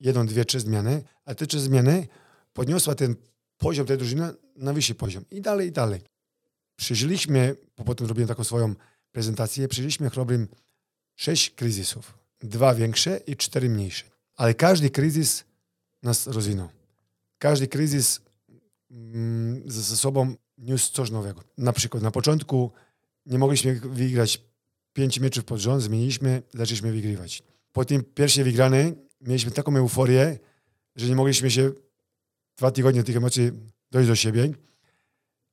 jedną, dwie, trzy zmiany, a te trzy zmiany podniosła ten poziom tej drużyny na wyższy poziom. I dalej, i dalej. Przeżyliśmy, bo potem robiłem taką swoją prezentację, przeżyliśmy chrobrym sześć kryzysów. Dwa większe i cztery mniejsze. Ale każdy kryzys nas rozwinął. Każdy kryzys mm, ze sobą niósł coś nowego. Na przykład na początku nie mogliśmy wygrać pięć meczów pod rząd, zmieniliśmy, zaczęliśmy wygrywać. Po tym pierwszej wygranej mieliśmy taką euforię, że nie mogliśmy się dwa tygodnie tych emocji dojść do siebie,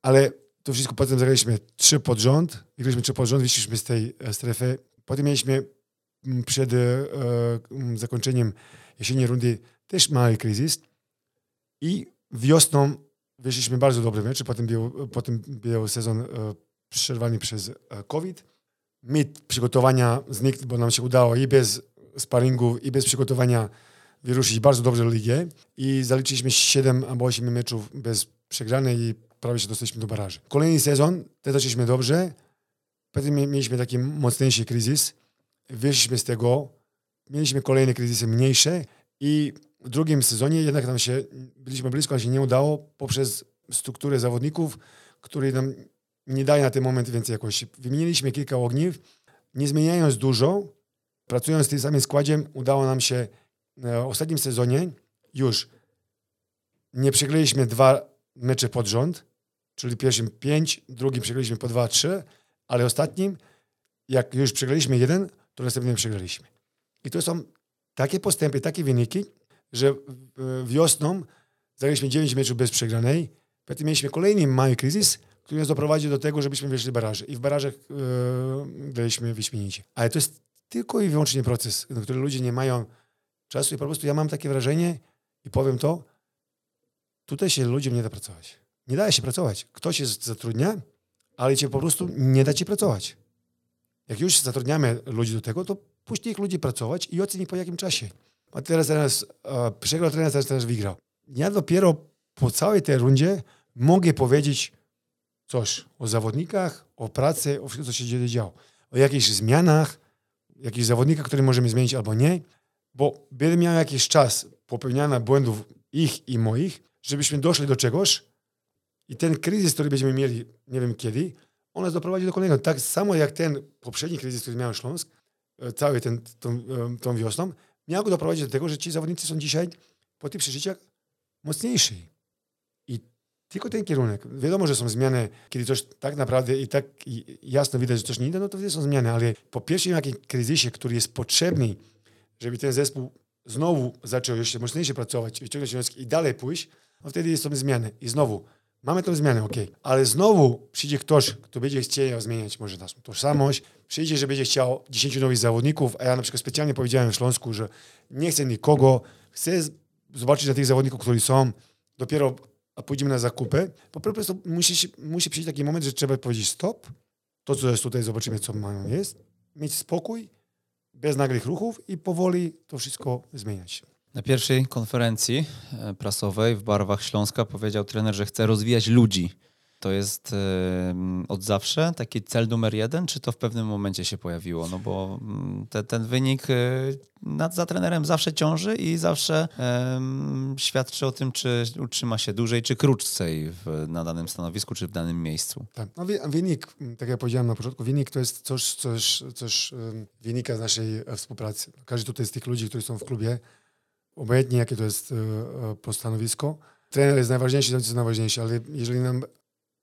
ale to wszystko potem zagraliśmy trzy pod rząd, wygraliśmy trzy pod rząd, wyszliśmy z tej e, strefy. Potem mieliśmy przed e, zakończeniem jesiennej rundy też mały kryzys i wiosną wyszliśmy bardzo dobry mecz, potem był, potem był sezon e, przerwany przez e, COVID. Mit przygotowania znikł, bo nam się udało i bez sparingów, i bez przygotowania wyruszyć bardzo dobrze ligę i zaliczyliśmy 7 albo 8 meczów bez przegranej i prawie się dostaliśmy do baraży. Kolejny sezon też zaczęliśmy dobrze, potem mieliśmy taki mocniejszy kryzys, wyszliśmy z tego, mieliśmy kolejne kryzysy mniejsze i w drugim sezonie jednak nam się, byliśmy blisko, ale się nie udało poprzez strukturę zawodników, które nam nie daje na ten moment więcej jakości. Wymieniliśmy kilka ogniw, nie zmieniając dużo, pracując w tym samym składzie, udało nam się w ostatnim sezonie już nie przegraliśmy dwa mecze pod rząd, czyli pierwszym pięć, drugim przegraliśmy po dwa, trzy, ale ostatnim, jak już przegraliśmy jeden, to następnym przegraliśmy. I to są takie postępy, takie wyniki, że wiosną zagraliśmy 9 meczów bez przegranej, potem mieliśmy kolejny mały kryzys, który nas doprowadził do tego, żebyśmy wyszli baraże. I w barażach yy, graliśmy wyśmienicie. Ale to jest tylko i wyłącznie proces, na który ludzie nie mają czasu i po prostu ja mam takie wrażenie i powiem to, tutaj się ludziom nie da pracować. Nie da się pracować. Ktoś się zatrudnia, ale cię po prostu nie da ci pracować. Jak już zatrudniamy ludzi do tego, to puść ich ludzi pracować i oceni po jakim czasie. A teraz, teraz przegrał teraz, teraz wygrał. Ja dopiero po całej tej rundzie mogę powiedzieć coś o zawodnikach, o pracy, o wszystkim, co się działo. O jakichś zmianach, jakichś zawodnikach, które możemy zmienić albo nie, bo będę miał jakiś czas popełniania błędów ich i moich, żebyśmy doszli do czegoś i ten kryzys, który będziemy mieli, nie wiem kiedy, on nas doprowadzi do kolejnego. Tak samo jak ten poprzedni kryzys, który miał Śląsk, cały ten, tą, tą wiosną, miał go doprowadzić do tego, że ci zawodnicy są dzisiaj po tych przeżyciach mocniejsi. I tylko ten kierunek. Wiadomo, że są zmiany, kiedy coś tak naprawdę i tak jasno widać, że coś nie idzie, no to wtedy są zmiany, ale po pierwszym jakimś kryzysie, który jest potrzebny, żeby ten zespół znowu zaczął jeszcze mocniejsze pracować, wyciągnąć wnioski i dalej pójść, no wtedy są zmiany. I znowu, mamy tę zmianę, ok, ale znowu przyjdzie ktoś, kto będzie chciał zmieniać może naszą tożsamość, przyjdzie, że będzie chciał 10 nowych zawodników, a ja na przykład specjalnie powiedziałem w Śląsku, że nie chcę nikogo, chcę zobaczyć na tych zawodników, którzy są, dopiero pójdziemy na zakupy, po prostu musi, musi przyjść taki moment, że trzeba powiedzieć stop, to co jest tutaj, zobaczymy co mają jest, mieć spokój, bez nagłych ruchów i powoli to wszystko zmieniać.
Na pierwszej konferencji e, prasowej w barwach Śląska powiedział trener, że chce rozwijać ludzi. To jest od zawsze taki cel numer jeden, czy to w pewnym momencie się pojawiło? No bo te, ten wynik y, nad, za trenerem zawsze ciąży i zawsze świadczy o tym, czy utrzyma się dłużej, czy krócej w, na danym stanowisku, czy w danym miejscu.
Tak, no wynik, tak jak powiedziałem na początku, wynik to jest coś, coś, coś wynika z naszej e, współpracy. Każdy tutaj z tych ludzi, którzy są w klubie, obojętnie jakie to jest e, e, po stanowisko, trener jest najważniejszy, to jest najważniejsze, ale jeżeli nam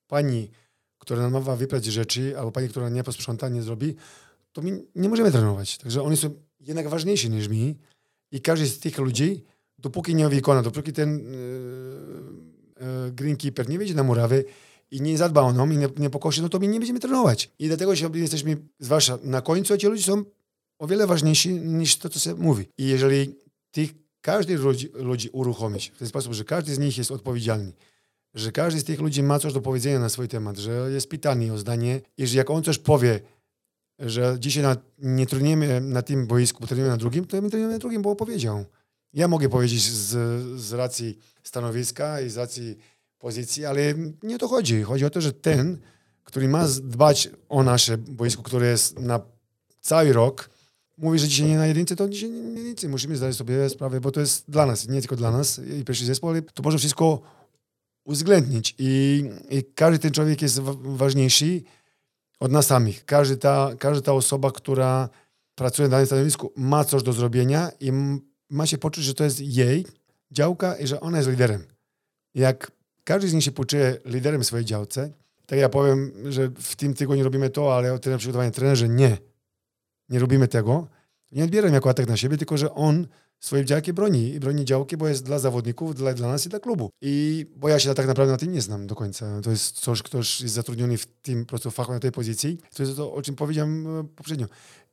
pani, która nam ma wyprać rzeczy, albo pani, która nie posprząta, nie zrobi, to my nie możemy trenować. Także oni są jednak ważniejsi niż my i każdy z tych ludzi, dopóki nie wykona, dopóki ten yy, yy, greenkeeper nie wejdzie na murawy i nie zadba o nam i nie, nie pokoszy, no to my nie będziemy trenować. I dlatego się jesteśmy, zwłaszcza na końcu, ci ludzie są o wiele ważniejsi niż to, co się mówi. I jeżeli tych, każdy ludzi, ludzi uruchomić w ten sposób, że każdy z nich jest odpowiedzialny, że każdy z tych ludzi ma coś do powiedzenia na swój temat, że jest pytany o zdanie i że jak on coś powie, że dzisiaj na, nie trenujemy na tym boisku, bo trenujemy na drugim, to my trenujemy na drugim, bo opowiedział. Ja mogę powiedzieć z, z racji stanowiska i z racji pozycji, ale nie o to chodzi. Chodzi o to, że ten, który ma dbać o nasze boisko, które jest na cały rok, mówi, że dzisiaj nie na jedynce, to dzisiaj nie na jedynce. Musimy zdać sobie sprawę, bo to jest dla nas, nie tylko dla nas i pierwszy zespół, ale to może wszystko uwzględnić. I, i każdy ten człowiek jest ważniejszy od nas samych. Każdy ta, każda ta osoba, która pracuje na danym stanowisku, ma coś do zrobienia i ma się poczuć, że to jest jej działka i że ona jest liderem. Jak każdy z nich się poczuje liderem swojej działce, tak ja powiem, że w tym tygodniu robimy to, ale o tyle przygotowanie trenerze nie. Nie robimy tego. Nie odbieram jako atak na siebie, tylko że on swoje działki broni. I broni działki, bo jest dla zawodników, dla, dla nas i dla klubu. I bo ja się tak naprawdę na tym nie znam do końca. To jest coś, ktoś jest zatrudniony w tym po prostu fachu na tej pozycji. To jest to, o czym powiedziałem e, poprzednio.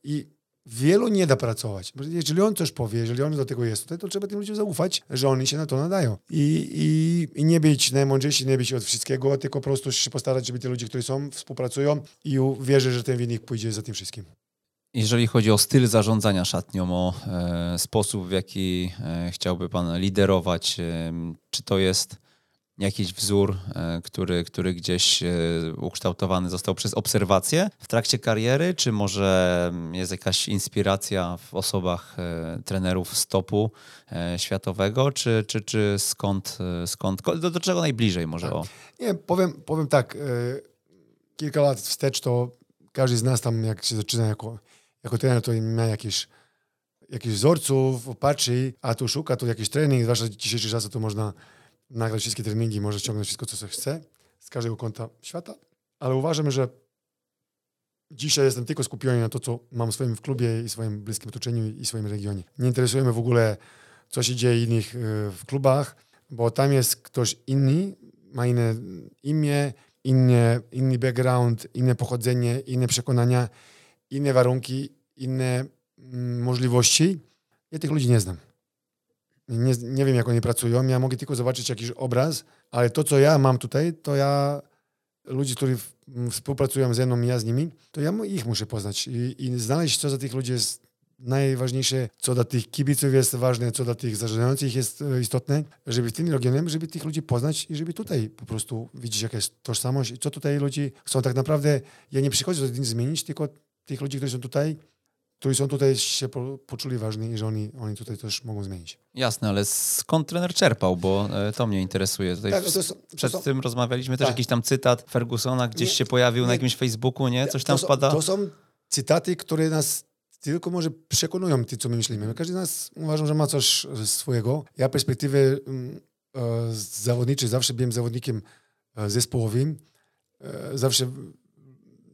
I wielu nie da pracować. Jeżeli on coś powie, jeżeli on do tego jest tutaj, to trzeba tym ludziom zaufać, że oni się na to nadają. I, i, i nie być najmądrzejsi, nie być od wszystkiego, tylko po prostu się postarać, żeby te ludzie, którzy są, współpracują i wierzę, że ten wynik pójdzie za tym wszystkim.
Jeżeli chodzi o styl zarządzania szatnią, o e, sposób, w jaki e, chciałby Pan liderować, e, czy to jest jakiś wzór, który, który gdzieś ukształtowany został przez obserwację w trakcie kariery, czy może jest jakaś inspiracja w osobach trenerów stopu światowego, czy, czy, czy skąd, skąd do, do czego najbliżej może? Tak. O?
Nie, powiem, powiem tak, kilka lat wstecz to każdy z nas tam, jak się zaczyna jako, jako trener, to ma jakieś jakichś wzorców, patrzy, a tu szuka, tu jakiś trening, zwłaszcza w dzisiejszych czasach to można nagrać wszystkie treningi, może ściągnąć wszystko, co chce z każdego kąta świata, ale uważam, że dzisiaj jestem tylko skupiony na to, co mam w swoim klubie i swoim bliskim otoczeniu i swoim regionie. Nie interesujemy w ogóle, co się dzieje innych e, w klubach, bo tam jest ktoś inny, ma inne imię, inny, inny background, inne pochodzenie, inne przekonania, inne warunki, inne mm, możliwości. Ja tych ludzi nie znam. Nie, nie wiem, jak oni pracują. Ja mogę tylko zobaczyć jakiś obraz, ale to, co ja mam tutaj, to ja ludzi, którzy współpracują ze mną ja z nimi, to ja ich muszę poznać i, i znaleźć, co za tych ludzi jest najważniejsze, co dla tych kibiców jest ważne, co dla tych zarządzających jest e, istotne, żeby w tym regionie, żeby tych ludzi poznać i żeby tutaj po prostu widzieć, jaka jest tożsamość i co tutaj ludzie chcą tak naprawdę. Ja nie przychodzę do zmienić, tylko tych ludzi, którzy są tutaj, którzy są tutaj, się po, poczuli ważni i że oni, oni tutaj też mogą zmienić.
Jasne, ale skąd trener czerpał, bo e, to mnie interesuje. Tutaj tak, to są, to przed są, tym rozmawialiśmy też tak. jakiś tam cytat Fergusona gdzieś nie, się pojawił nie, na jakimś Facebooku, nie? Coś tam
to
spada.
to są cytaty, które nas tylko może przekonują ty, co my myślimy. Każdy z nas uważam, że ma coś swojego. Ja perspektywy mm, e, zawodniczej zawsze byłem zawodnikiem e, zespołowym. E, zawsze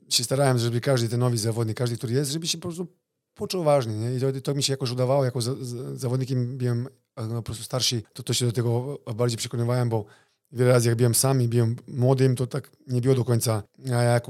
się starałem, żeby każdy ten nowy zawodnik, każdy, który jest, żeby się po prostu poczuł ważny. Nie? I to, to, mi się jakoś udawało, jako z, z, zawodnikiem byłem no, po prostu starszy, to, to się do tego bardziej przekonywałem, bo wiele razy jak byłem sam i byłem młodym, to tak nie było do końca. Jak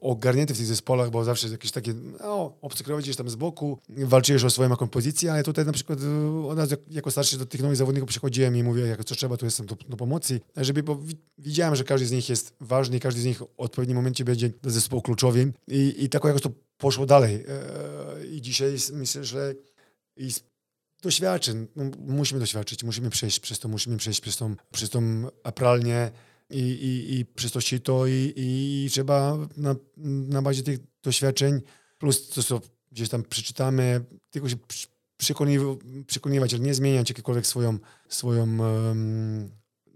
ogarnięty w tych zespołach, bo zawsze jakieś takie no, obcykrować gdzieś tam z boku, walczyłeś o swoją jakąś pozycję, ale tutaj na przykład e, od razu jako starszy do tych nowych zawodników przychodziłem i mówię, jak co trzeba, to jestem do, do pomocy, żeby, bo widziałem, że każdy z nich jest ważny, każdy z nich w odpowiednim momencie będzie do zespołu kluczowym. I, i tak jakoś to poszło dalej. E, I dzisiaj myślę, że i doświadczeń, no, musimy doświadczyć, musimy przejść przez to, musimy przejść przez tą, przez tą apralnię i, i, i przez to sito i, i trzeba na, na bazie tych doświadczeń plus to, co gdzieś tam przeczytamy, tylko się przekonywać, ale nie zmieniać jakiekolwiek swoją, swoją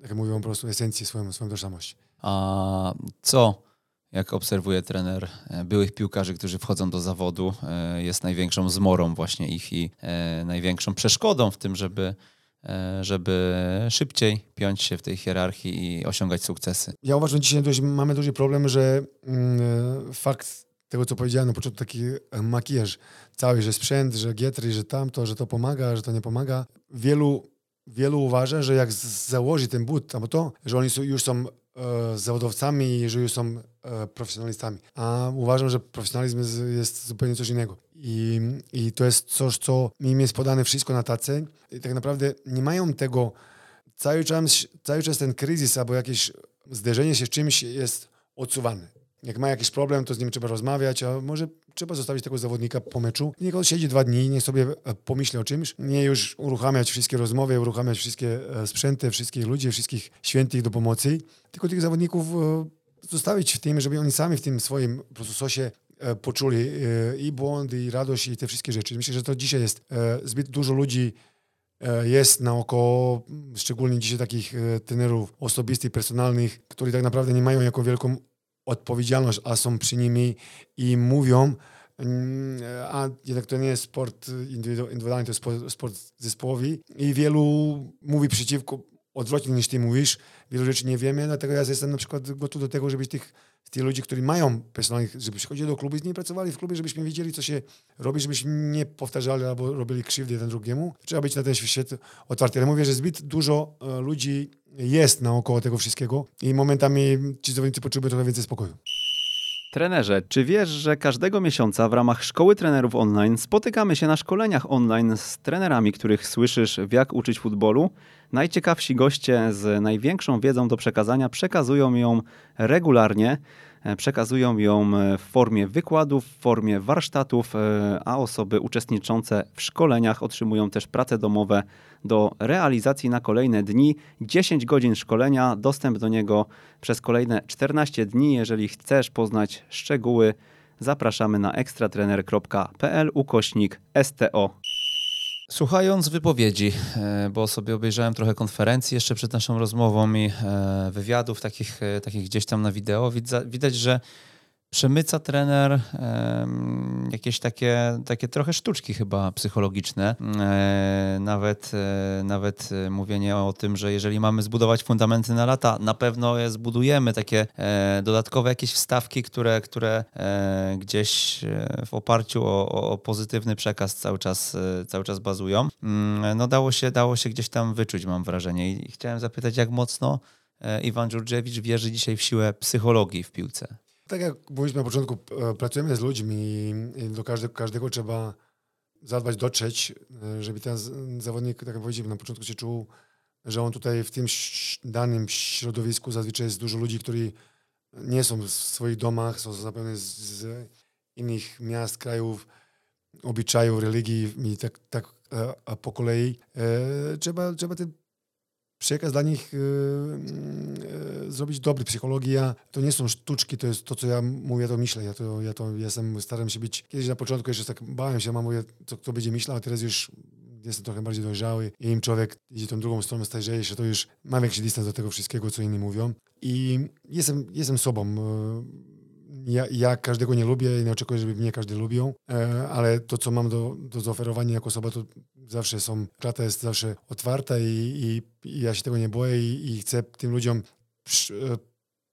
jak mówią po prostu, esencję, swoją, swoją tożsamość.
A co jak obserwuje trener e, byłych piłkarzy, którzy wchodzą do zawodu, e, jest największą zmorą właśnie ich i e, największą przeszkodą w tym, żeby, żeby szybciej piąć się w tej hierarchii i osiągać sukcesy.
Ja uważam, że dzisiaj dość, mamy duży problem, że mm, fakt tego, co powiedziałem na początku, taki makijaż cały, że sprzęt, że gietry, że tamto, że to pomaga, że to nie pomaga. Wielu, wielu uważa, że jak założy ten but, albo to, że oni są, już są E, zawodowcami, jeżeli są e, profesjonalistami. A uważam, że profesjonalizm jest, zupełnie coś innego. I, I to jest coś, co im jest podane wszystko na tacy i tak naprawdę nie mają tego cały czas, cały czas ten kryzys albo jakieś zderzenie się z czymś jest odsuwany. Jak ma jakiś problem, to z nim trzeba rozmawiać, a może trzeba zostawić tego zawodnika po meczu. Niech on siedzi dwa dni, niech sobie e, pomyśli o czymś, nie już uruchamiać wszystkie rozmowy, uruchamiać wszystkie e, sprzęty, wszystkich ludzi, wszystkich świętych do pomocy, tylko tych zawodników e, zostawić w tym, żeby oni sami w tym swoim prostu sosie poczuli i błądy, i radość, i te wszystkie rzeczy. Myślę, że to dzisiaj jest zbyt dużo ludzi jest naokoło, szczególnie dzisiaj takich trenerów osobistych, personalnych, którzy tak naprawdę nie mają jako wielką odpowiedzialność, a są przy nimi i mówią, mm, a jednak to nie jest sport indywidualny, to jest sport zespołowy i wielu mówi przeciwko, odwrotnie niż ty mówisz, wielu rzeczy nie wiemy, dlatego ja jestem na przykład gotów do tego, żeby tych, tych ludzi, którzy mają personalnych, żeby przychodzili do klubu i z nimi pracowali w klubie, żebyśmy wiedzieli, co się robi, żebyśmy nie powtarzali albo robili krzywdy jeden drugiemu. Trzeba być na ten świat otwarty. Ale mówię, że zbyt dużo e, ludzi jest naokoło tego wszystkiego i momentami ci zawodnicy potrzebują trochę więcej spokoju.
Trenerze, czy wiesz, że każdego miesiąca w ramach Szkoły Trenerów Online spotykamy się na szkoleniach online z trenerami, których słyszysz w jak uczyć futbolu? Najciekawsi goście z największą wiedzą do przekazania przekazują ją regularnie. E, przekazują ją e, w formie wykładów, w formie warsztatów, e, a osoby uczestniczące w szkoleniach otrzymują też prace domowe do realizacji na kolejne dni. 10 godzin szkolenia, dostęp do niego przez kolejne 14 dni. Jeżeli chcesz poznać szczegóły, zapraszamy na ekstratrener.pl ukośnik STO.
Słuchając wypowiedzi, e, bo sobie obejrzałem trochę konferencji jeszcze przed naszą rozmową i e, wywiadów takich, e, takich gdzieś tam na wideo, widać, że przemyca trener jakieś takie, takie trochę sztuczki chyba psychologiczne. E, nawet, e, nawet e, mówienie o tym, że jeżeli mamy zbudować fundamenty na lata, na pewno je zbudujemy, takie dodatkowe jakieś wstawki, które, które gdzieś w oparciu o, o pozytywny przekaz cały czas, cały czas bazują. Mm, no dało się, dało się gdzieś tam wyczuć, mam wrażenie. I chciałem zapytać, jak mocno Iwan Dżurdziewicz wierzy dzisiaj w siłę psychologii w piłce?
Tak jak mówiliśmy na początku, e, pracujemy z ludźmi i do każdego, każdego trzeba zadbać, dotrzeć, e, żeby ten zawodnik, tak jak powiedziałem, na początku się czuł, że on tutaj w tym danym środowisku zazwyczaj jest dużo ludzi, którzy nie są w swoich domach, są zapewne z, innych miast, krajów, obyczajów, religii i tak, tak a po kolei. E, trzeba, trzeba ten przekaz dla nich yy, zrobić dobry. Psychologia to nie są sztuczki, to jest to, co ja mówię, to myślę. Ja to, ja to jestem, staram się być, kiedyś na początku jeszcze tak bałem się, mam mówię, co kto będzie myślał, a teraz już jestem trochę bardziej dojrzały i im człowiek idzie tą drugą stronę, starzeje się, to już mam większy dystans do tego wszystkiego, co inni mówią. I jestem, jestem sobą. Ja, ja, każdego nie lubię i nie oczekuję, żeby mnie każdy lubił, e, ale to, co mam do, do zaoferowania jako osoba, to zawsze są, klata jest zawsze otwarta i, i, i ja się tego nie boję i, i chcę tym ludziom e,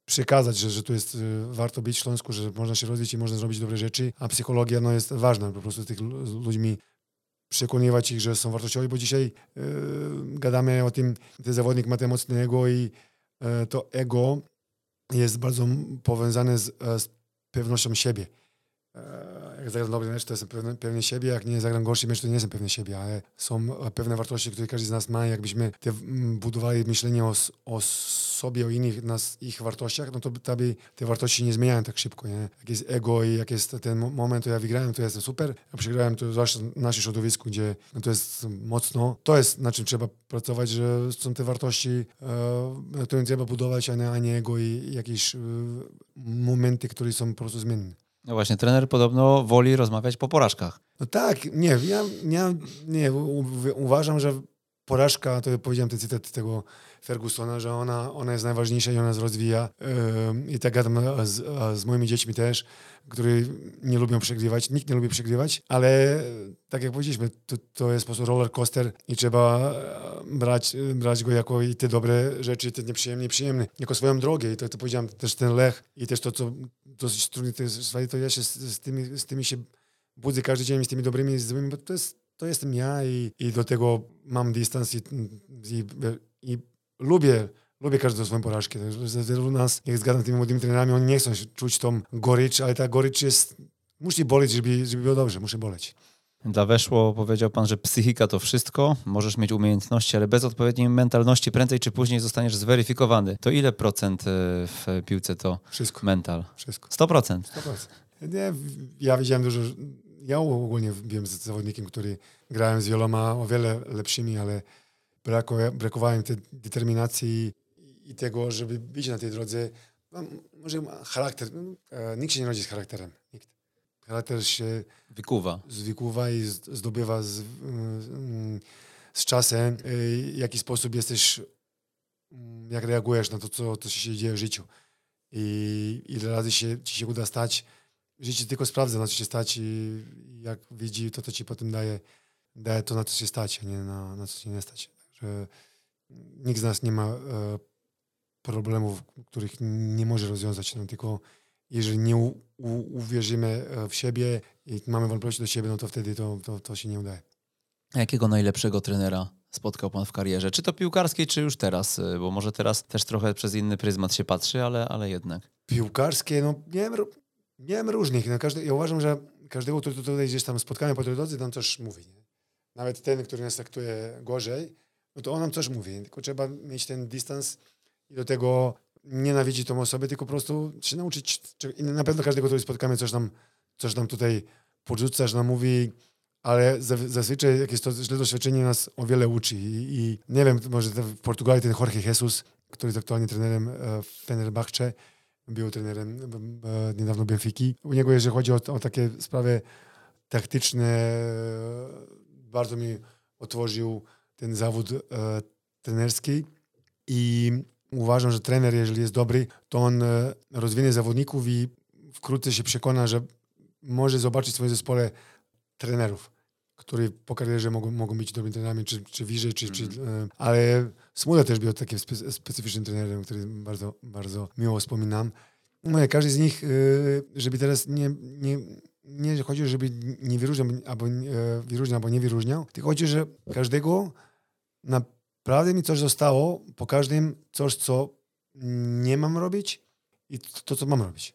przekazać, że, że tu jest e, warto być w Śląsku, że można się rozwijać i można zrobić dobre rzeczy, a psychologia no, jest ważna, po prostu tych ludźmi przekonywać ich, że są wartościowi, bo dzisiaj yy, gadamy o tym, ten zawodnik ma te mocne ego i to ego jest bardzo powiązane z, z pewnością siebie. E, jak zagram dobry mecz, to jestem pewny, pewny siebie, jak nie zagram gorszy mecz, to nie jestem pewny siebie, ale są pewne wartości, które każdy z nas ma. Jakbyśmy te, budowali myślenie o, o sobie, o innych, nas, ich wartościach, no to by te wartości nie zmieniają tak szybko. Nie? Jak jest ego i jak jest ten moment, to ja wygrałem, to ja jestem super, a przegrałem, to zwłaszcza w naszym środowisku, gdzie no to jest mocno, to jest na czym trzeba pracować, że są te wartości, e, trzeba budować, a nie, a nie ego i jakieś e, momenty, które są po prostu zmienne.
No właśnie, trener podobno woli rozmawiać po porażkach.
No tak, nie, ja, ja nie, uważam, że porażka, to powiedziałem ten cytat tego Fergusona, że ona, ona jest najważniejsza i ona nas rozwija. Yy, I tak gadam z, z moimi dziećmi też, którzy nie lubią przegrywać. Nikt nie lubi przegrywać, ale tak jak powiedzieliśmy, to, to jest po prostu roller coaster i trzeba e, brać, brać go jako i te dobre rzeczy, i te nieprzyjemne, przyjemne, jako swoją drogę. I to, to powiedziałem też ten Lech i też to, co dosyć trudne to jest, to ja się z, z, tymi, z tymi się budzę każdy dzień z tymi dobrymi i złymi, bo to jest to jestem ja i, i do tego mam dystans i, i, i lubię Lubię każdą swoją porażkę. U nas, jak zgadzam z tymi młodymi trenerami, oni nie chcą czuć tą gorycz, ale ta gorycz jest... Musi boleć, żeby, żeby było dobrze, musi boleć.
Dla weszło powiedział pan, że psychika to wszystko, możesz mieć umiejętności, ale bez odpowiedniej mentalności prędzej czy później zostaniesz zweryfikowany. To ile procent e, w piłce to
Wszystko.
mental?
Wszystko.
100%.
100%. Nie, ja widziałem dużo, ja ogólnie wiem z zawodnikiem, który grałem z wieloma o wiele lepszymi, ale brako, brakowało mi tej determinacji i tego, żeby być na tej drodze. Może charakter, e, nikt się nie rodzi z charakterem. Charakter się
Wykuwa.
zwikuwa i zdobywa z, mm, z czasem, y, w jaki sposób jesteś, mm, jak reagujesz na to, co, co się dzieje w życiu. I ile razy się, ci się uda stać. Życie tylko sprawdza, na co się stać i jak widzi, to to ci potem daje, daje to, na co się stać, a nie na, na co się nie stać. Że nikt z nas nie ma e, problemów, których nie może rozwiązać, no, tylko jeżeli nie u, u, uwierzymy e, w siebie i mamy wątpliwości do siebie, no to wtedy to, to, to się nie udaje.
A Jakiego najlepszego trenera spotkał pan w karierze? Czy to piłkarskiej, czy już teraz? Y, Bo może teraz też trochę przez inny pryzmat się patrzy, ale, ale jednak.
Piłkarskie, no miałem, miałem różnych. No, każdy, ja uważam, że każdego, który tutaj gdzieś tam spotkamy po tej drodze, tam coś mówi. Nie? Nawet ten, który nas traktuje gorzej, no to on nam coś mówi. Tylko trzeba mieć ten dystans i do tego nienawidzić tą osobę, tylko po prostu się nauczyć. na pewno każdego, który spotkamy, coś nam, coś nam tutaj podrzuca, że nam mówi, ale za- zazwyczaj jakieś to źle doświadczenie nas o wiele uczy. I, i nie wiem, może w Portugalii ten Jorge Jesus, który jest aktualnie trenerem e, Fenerbahce, był trenerem e, niedawno Benfiki. U niego, jeżeli chodzi o, o takie sprawy taktyczne, e, bardzo mi otworzył ten zawód e, trenerski i uważam, że trener, jeżeli jest dobry, to on e, rozwinie zawodników i wkrótce się przekona, że może zobaczyć w swoim zespole trenerów, którzy po karierze mogą, mogą być dobrymi trenerami, czy, czy wyżej, czy, czy, e, ale Smuda też był takim spe, specyficznym trenerem, który bardzo, bardzo miło wspominam. No, każdy z nich, e, żeby teraz nie, nie, nie chodzi, żeby nie wyróżniał albo, nie- wyróżniał, albo nie wyróżniał, tylko chodzi, że każdego naprawdę mi coś zostało, po każdym coś, co nie mam robić i to, co mam robić.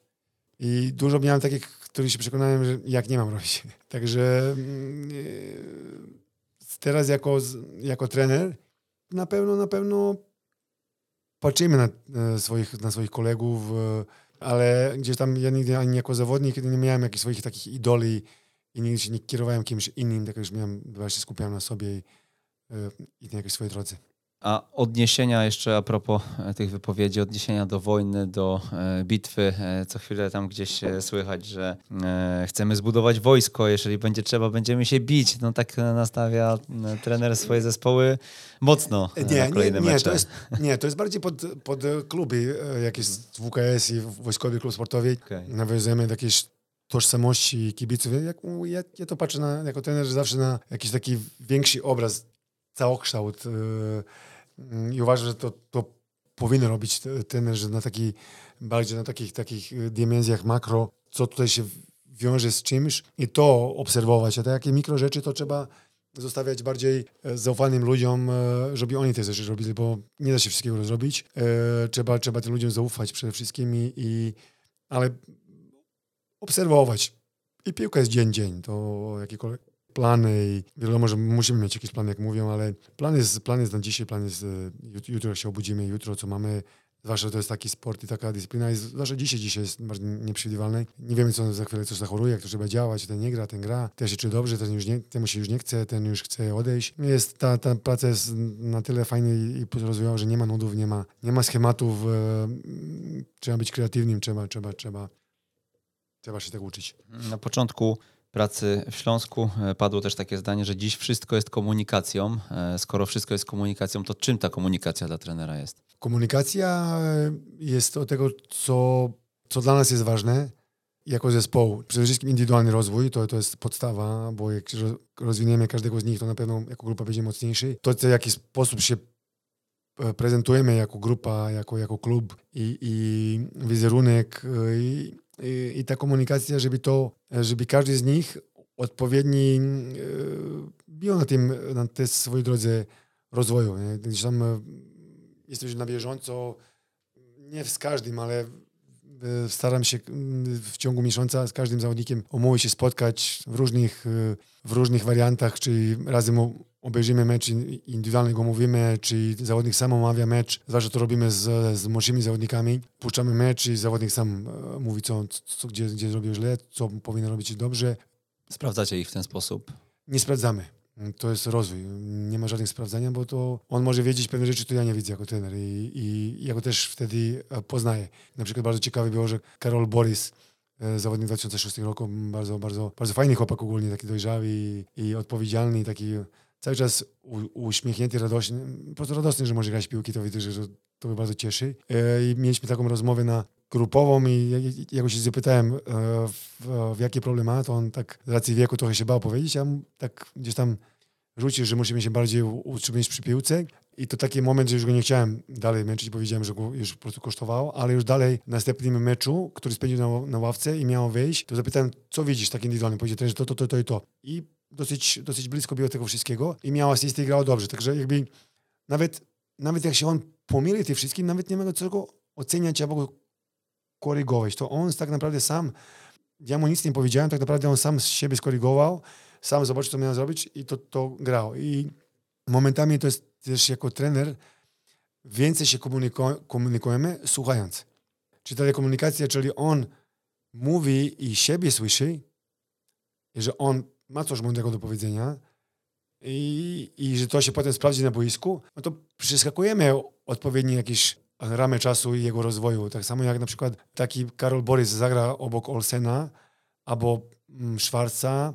I dużo miałem takich, których się przekonałem, że jak nie mam robić. Także mm, e, teraz jako, jako trener na pewno, na pewno patrzymy na, e, swoich, na swoich kolegów, e, ale gdzieś tam ja nigdy ani jako zawodnik nie miałem jakichś swoich takich idoli i nigdy się nie kierowałem kimś innym, tak już miałem, właśnie skupiałem na sobie i, i na jakiejś swojej drodze.
A odniesienia jeszcze a propos e, tych wypowiedzi, odniesienia do wojny, do e, bitwy, e, co chwilę tam gdzieś słychać, że chcemy zbudować wojsko, jeżeli będzie trzeba, będziemy się bić. No tak nastawia trener swoje zespoły mocno
Nie,
na
nie,
kolejne
nie,
mecze.
to jest, nie, to jest bardziej pod, pod kluby, jak jest WKS i Wojskowy Klub Sportowy.
Okej.
Nawiązujemy do jakiejś tożsamości kibiców. Jak, ja, ja to patrzę na, jako trener zawsze na jakiś taki większy obraz, całokształt e, mm, i uważam, że to, to powinien robić t- trener, że na taki, bardziej na takich, takich e, dimensjach makro, co tutaj się wiąże z czymś i to obserwować, a te jakie mikro rzeczy to trzeba zostawiać bardziej e, zaufanym ludziom, e, żeby oni te rzeczy robili, bo nie da się wszystkiego zrobić. E, Trzeba, trzeba tym ludziom zaufać przede wszystkim, i, i, ale obserwować. I piłka jest dzień, dzień. To jakiekolwiek plany i wiadomo, że musimy mieć jakieś plany, jak mówią, ale plan jest, plan jest na dzisiaj, plan jest e, jut- jutro się obudzimy, jutro co mamy. Zwłaszcza to jest taki sport i taka dyscyplina, i zwłaszcza dzisiaj, dzisiaj jest bardzo nieprzewidywalne. Nie wiemy, co za chwilę coś zachoruje, jak to trzeba działać, ten nie gra, ten gra, ten się czuje dobrze, ten już nie, temu się już nie chce, ten już chce odejść. Jest, ta, ta praca jest na tyle fajna i, i rozwijała, że nie ma nudów, nie ma, nie ma schematów, e, trzeba być kreatywnym, trzeba, trzeba, trzeba, trzeba się tak uczyć.
Na początku pracy w Śląsku e, padło też takie zdanie, że dziś wszystko jest komunikacją. E, Skoro wszystko jest komunikacją, to czym ta komunikacja dla trenera jest?
Komunikacja e, jest od tego, co, co dla nas jest ważne jako zespołu. Przede wszystkim indywidualny rozwój, to, to jest podstawa, bo jak roz- rozwiniemy każdego z nich, to na pewno jako grupa będzie mocniejszy. To, w jaki sposób się prezentujemy jako grupa, jako, jako klub i, i wizerunek i, i, i ta komunikacja, żeby to, żeby każdy z nich odpowiedni e, był na tym, na tej swojej drodze rozwoju. Nie? Tam e, jesteś na bieżąco, nie z każdym, ale staram się w ciągu miesiąca z każdym zawodnikiem omówić się, spotkać w różnych, w różnych wariantach, czyli razem obejrzymy mecz indywidualny, go mówimy, czy zawodnik sam omawia mecz, zwłaszcza to robimy z, z młodszymi zawodnikami. Puszczamy mecz i zawodnik sam mówi, co, co gdzie, gdzie zrobił źle, co powinien robić dobrze.
Sprawdzacie ich w ten sposób?
Nie sprawdzamy. To jest rozwój. Nie ma żadnych sprawdzania, bo to on może wiedzieć pewne rzeczy, które ja nie widzę jako trener i, i ja go też wtedy e, poznaję. Na przykład bardzo ciekawy było, że Karol Boris, e, zawodnik 2006 roku, bardzo, bardzo, bardzo fajny chłopak ogólnie, taki dojrzały i, i odpowiedzialny, taki cały czas u, uśmiechnięty, radośny, po prostu radosny, że może grać piłki, to widzę, że to mnie bardzo cieszy. E, I mieliśmy taką rozmowę na grupową i jak się zapytałem, w, w jakie problemy ma, to on tak z racji wieku trochę się bał powiedzieć, a tak gdzieś tam rzucił, że musimy się bardziej utrzymać przy piłce. I to taki moment, że już go nie chciałem dalej męczyć, bo widziałem, że go już po prostu kosztowało, ale już dalej w następnym meczu, który spędził na, na ławce i miał wyjść, to zapytałem, co widzisz tak indywidualnie? Powiedział, że to, to, to, to i to. I dosyć, dosyć blisko było tego wszystkiego i miał asystę i grał dobrze. Także jakby nawet, nawet jak się on pomyli tym wszystkim, nawet nie ma co go oceniać albo go korygować. To on tak naprawdę sam, ja mu nic nie powiedziałem, tak naprawdę on sam z siebie skorygował, sam zobaczył, co miał zrobić i to, to grał. I momentami to jest też jako trener więcej się komuniko komunikujemy słuchając. Czyli ta komunikacja, czyli on mówi i siebie słyszy, że on ma coś mądrego do powiedzenia i, i że to się potem sprawdzi na boisku, no to przeskakujemy odpowiednie jakieś ramy czasu i jego rozwoju. Tak samo jak na przykład taki Karol Borys zagra obok Olsena albo mm, Schwarza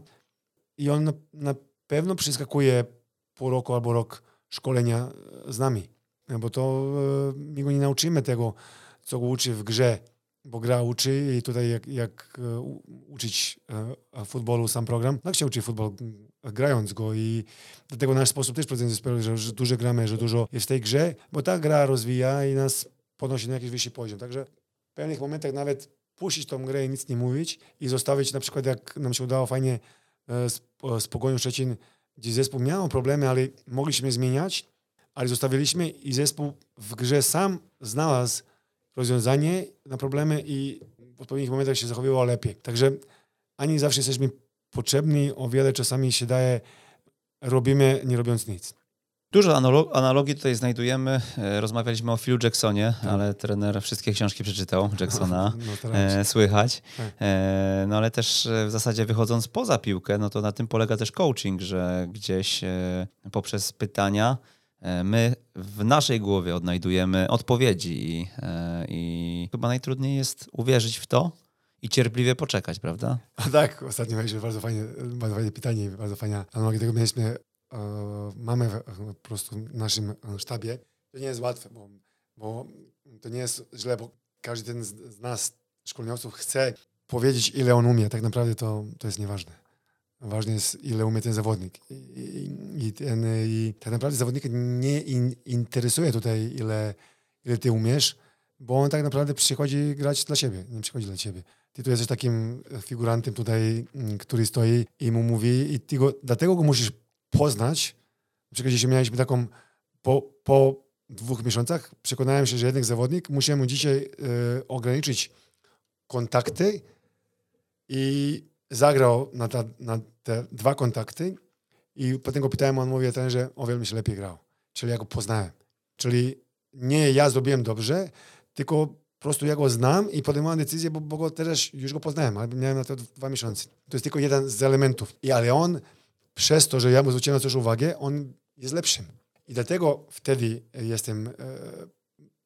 i on na, na pewno przeskakuje pół roku albo rok szkolenia z nami, bo to e, my go nie nauczymy tego, co go uczy w grze bo gra uczy i tutaj jak, jak e, uczyć e, futbolu sam program, tak się uczy futbol grając go i dlatego nasz sposób też prowadzenia zespołu, że, że dużo gramy, że dużo jest w tej grze, bo ta gra rozwija i nas podnosi na jakiś wyższy poziom. Także w pewnych momentach nawet puścić tą grę i nic nie mówić i zostawić na przykład jak nam się udało fajnie e, z, z Pogonią Szczecin, gdzie zespół miał problemy, ale mogliśmy zmieniać, ale zostawiliśmy i zespół w grze sam znalazł rozwiązanie na problemy i w odpowiednich momentach się zachowywało lepiej. Także ani zawsze jesteśmy potrzebni, o wiele czasami się daje, robimy nie robiąc nic.
Dużo analogii tutaj znajdujemy. E, rozmawialiśmy o Philu Jacksonie, tak. ale trener wszystkie książki przeczytał Jacksona, no, e, słychać. Tak. E, no ale też w zasadzie wychodząc poza piłkę, no to na tym polega też coaching, że gdzieś poprzez pytania E, my w naszej głowie odnajdujemy odpowiedzi i, e, i chyba najtrudniej jest uwierzyć w to i cierpliwie poczekać, prawda?
A tak, ostatnio mieliśmy bardzo fajne, bardzo fajne pytanie, bardzo fajna analogia tego mieliśmy, e, mamy po prostu w naszym sztabie. To nie jest łatwe, bo, bo to nie jest źle, bo każdy z, z nas, szkoleniowców, chce powiedzieć, ile on umie. Tak naprawdę to, to jest nieważne. Ważne jest, ile umie ten zawodnik. I, i, ten, i tak naprawdę zawodnika nie in, interesuje tutaj, ile, ile ty umiesz, bo on tak naprawdę przychodzi grać dla siebie, nie przychodzi dla ciebie. Ty tu jesteś takim figurantem tutaj, mm, który stoi i mu mówi i ty go, dlatego go musisz poznać. Na przykład jeśli mieliśmy taką po, po dwóch miesiącach przekonałem się, że jednak zawodnik musi mu dzisiaj y, ograniczyć kontakty i zagrał na, ta, na te dwa kontakty i potem go pytałem, on mówi że o wiele mi się lepiej grał. Czyli ja go poznałem. Czyli nie ja zrobiłem dobrze, tylko po prostu ja go znam i podejmowałem decyzję, bo, bo go teraz już go poznałem, ale miałem na to dwa miesiące. To jest tylko jeden z elementów. I ale on, przez to, że ja mu zwróciłem na coś uwagę, on jest lepszym. I dlatego wtedy jestem e,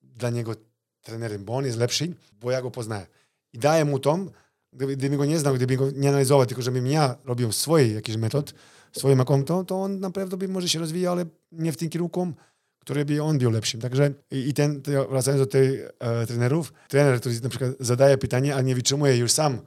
dla niego trenerem, bo on jest lepszy, bo ja go poznałem. I daję mu tą Gdyby, gdyby go nie znał, gdyby go nie analizował, tylko żebym ja robił swój jakiś metod, swoim konto, to on naprawdę by może się rozwijał, ale nie w tym kierunku, który by on był lepszym. Także i, i ten, wracając do tych e, trenerów, trener, który na przykład zadaje pytanie, a nie wytrzymuje już sam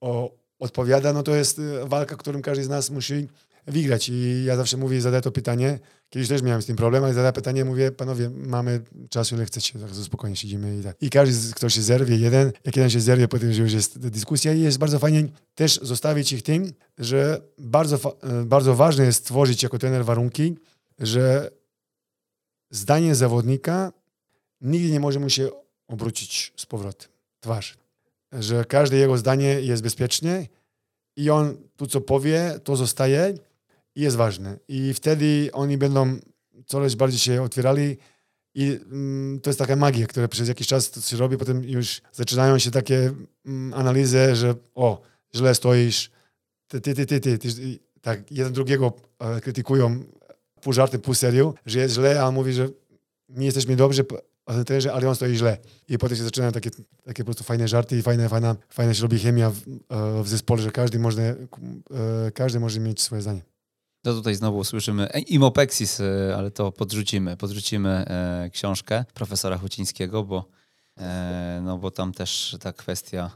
o, odpowiada, no to jest e, walka, którą każdy z nas musi wygrać. I ja zawsze mówię, zadaję to pytanie. Kiedyś też miałem z tym problem, ale zadaję pytanie, mówię, panowie, mamy czas, ile chcecie, tak spokojnie siedzimy i tak. I każdy, kto się zerwie, jeden, jak jeden się zerwie, potem już jest dyskusja i jest bardzo fajnie też zostawić ich tym, że bardzo, bardzo ważne jest stworzyć jako trener warunki, że zdanie zawodnika nigdy nie może mu się obrócić z powrotem. twarz. Że każde jego zdanie jest bezpieczne i on tu, co powie, to zostaje i jest ważne. I wtedy oni będą coraz bardziej się otwierali i mm, to jest taka magia, która przez jakiś czas się robi, potem już zaczynają się takie mm, analizy, że o, źle stoisz, ty, ty, ty, ty, ty, ty tak jeden drugiego e, krytykują pół żartem, pół serio, że jest źle, a on mówi, że nie jesteśmy dobrzy, trenerze, ale on stoi źle. I potem się zaczynają takie, takie po prostu fajne żarty i fajna, fajna, fajna się robi chemia w, e, w zespole, że każdy, można, e, każdy może mieć swoje zdanie.
To tutaj znowu słyszymy Imopexis, ale to podrzucimy. Podrzucimy książkę profesora Hucińskiego, bo, no bo tam też ta kwestia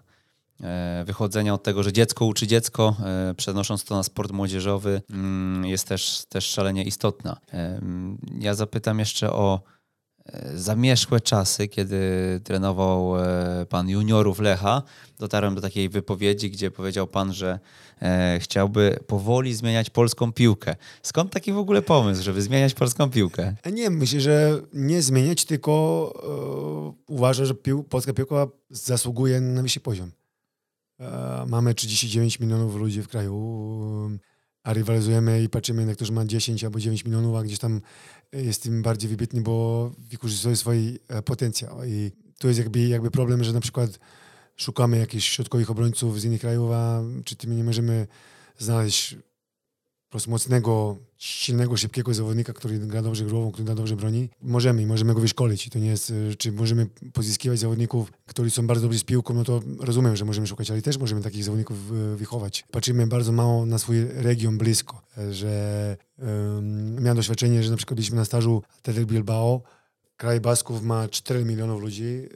E, wychodzenia od tego, że dziecko uczy dziecko, e, przenosząc to na sport młodzieżowy, mm, jest też, też szalenie istotna. E, ja zapytam jeszcze o zamieszłe czasy, kiedy trenował pan juniorów Lecha. Dotarłem do takiej wypowiedzi, gdzie powiedział pan, że chciałby powoli zmieniać polską piłkę. Skąd taki w ogóle pomysł, żeby zmieniać polską piłkę?
Nie, myślę, że nie zmieniać, tylko uh, uważam, że pił, polska piłka zasługuje na wyższy poziom. E, mamy 39 milionów ludzi w kraju, a rywalizujemy i patrzymy na którzy ma 10 albo 9 milionów, a gdzieś tam jest tym bardziej wybitny, bo wykorzystuje swój e, potencjał. I to jest jakby, jakby problem, że na przykład szukamy jakichś środkowych obrońców z innych krajów, a czy tym nie możemy znaleźć po prostu mocnego, silnego, szybkiego zawodnika, który gra dobrze głową, który gra dobrze broni, możemy i możemy go wyszkolić. To nie jest, e, czy możemy pozyskiwać zawodników, którzy są bardzo dobrzy z piłką, no to rozumiem, że możemy szukać, ale też możemy takich zawodników e, wychować. Patrzymy bardzo mało na swój region blisko, e, że um, miałem doświadczenie, że na przykład byliśmy na stażu Athletic Bilbao, Kraj Basków ma 4 milionów ludzi,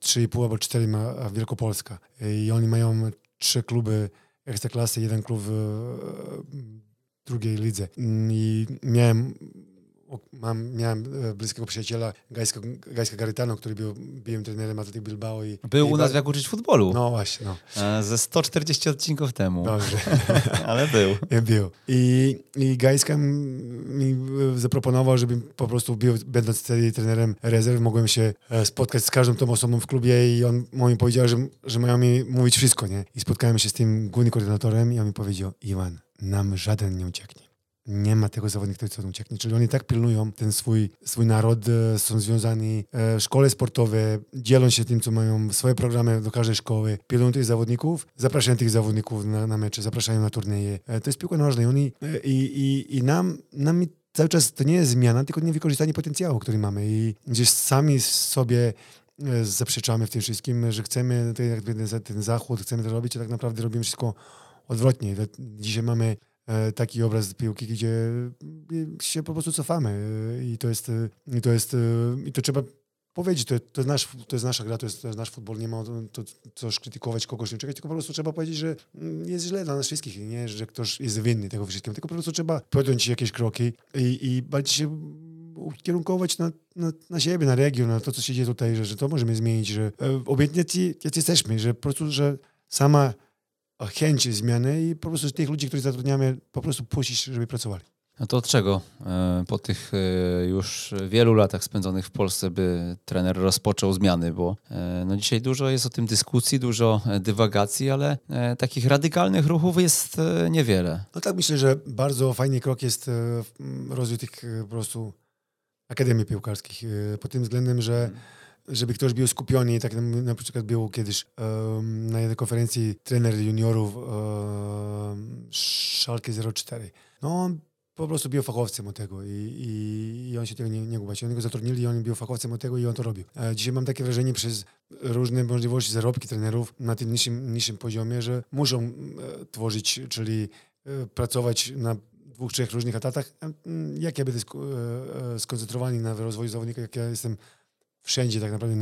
3,5 albo 4 ma Wielkopolska. I oni mają trzy kluby ekstraklasy, jeden klub drugiej lidze. I miałem mam, miałem e, bliskiego przyjaciela Gajska, Gajska Garytano, który był byłem trenerem Atletic Bilbao. I,
był
i
u nas jak uczyć futbolu.
No właśnie. No.
E, ze 140 odcinków temu.
Dobrze.
Ale był.
I był. I, i Gajska mi zaproponował, żebym po prostu był, będąc wtedy trenerem rezerw, mogłem się e, spotkać z każdą tą osobą w klubie i on mi powiedział, że, że mają mi mówić wszystko, nie? I spotkałem się z tym głównym koordynatorem i on mi powiedział, Iwan, nam żaden nie ucieknie nie ma tego zawodnika, który co ucieknie. Czyli oni tak pilnują ten swój, swój naród, e, są związani e, szkole sportowe, dzielą się tym, co mają swoje programy do każdej szkoły, pilnują tych zawodników, zapraszają tych zawodników na, na mecze, zapraszają na turnieje. E, to jest piłka nożna i oni i, i, i nam, nam cały czas to nie jest zmiana, tylko niewykorzystanie potencjału, który mamy i gdzieś sami sobie zaprzeczamy w tym wszystkim, że chcemy ten, ten zachód, chcemy to robić, a tak naprawdę robimy wszystko odwrotnie. Dzisiaj mamy E, taki obraz piłki, gdzie e, się po prostu cofamy e, i to jest, i to jest, i to trzeba powiedzieć, to, to, jest, nasz, to jest nasza gra, to jest, to jest nasz futbol, nie ma to, coś krytykować, kogoś nie czekać, tylko po prostu trzeba powiedzieć, że mm, jest źle dla nas wszystkich, nie, że ktoś jest winny tego wszystkiego, tylko po prostu trzeba podjąć jakieś kroki i, i bardziej się ukierunkować na, na, na siebie, na region, na to, co się dzieje tutaj, że, że to możemy zmienić, że e, obojętnie jesteśmy, że po prostu, że sama chęć zmiany i po prostu tych ludzi, których zatrudniamy, po prostu puścić, żeby pracowali.
No to od czego e, po tych e, już wielu latach spędzonych w Polsce by trener rozpoczął zmiany? Bo e, no dzisiaj dużo jest o tym dyskusji, dużo dywagacji, ale takich radykalnych ruchów jest niewiele.
No tak myślę, że bardzo fajny krok jest rozwój tych po prostu akademii piłkarskich. Pod tym względem, że hmm żeby ktoś był skupiony, tak na, przykład był kiedyś um, na jednej konferencji trener juniorów um, Szalkę 04. No on po prostu był fachowcem od tego i, i, i on się tego nie, nie gubaci. Oni go zatrudnili, on był fachowcem od tego i on to robił. E, dzisiaj mam takie wrażenie przez różne możliwości zarobki trenerów na tym niższym, niższym poziomie, że muszą e, tworzyć, czyli e, pracować na dwóch, trzech różnych etatach. E, jak ja będę sk e, e, skoncentrowany na rozwoju zawodnika, jak ja jestem wszędzie tak naprawdę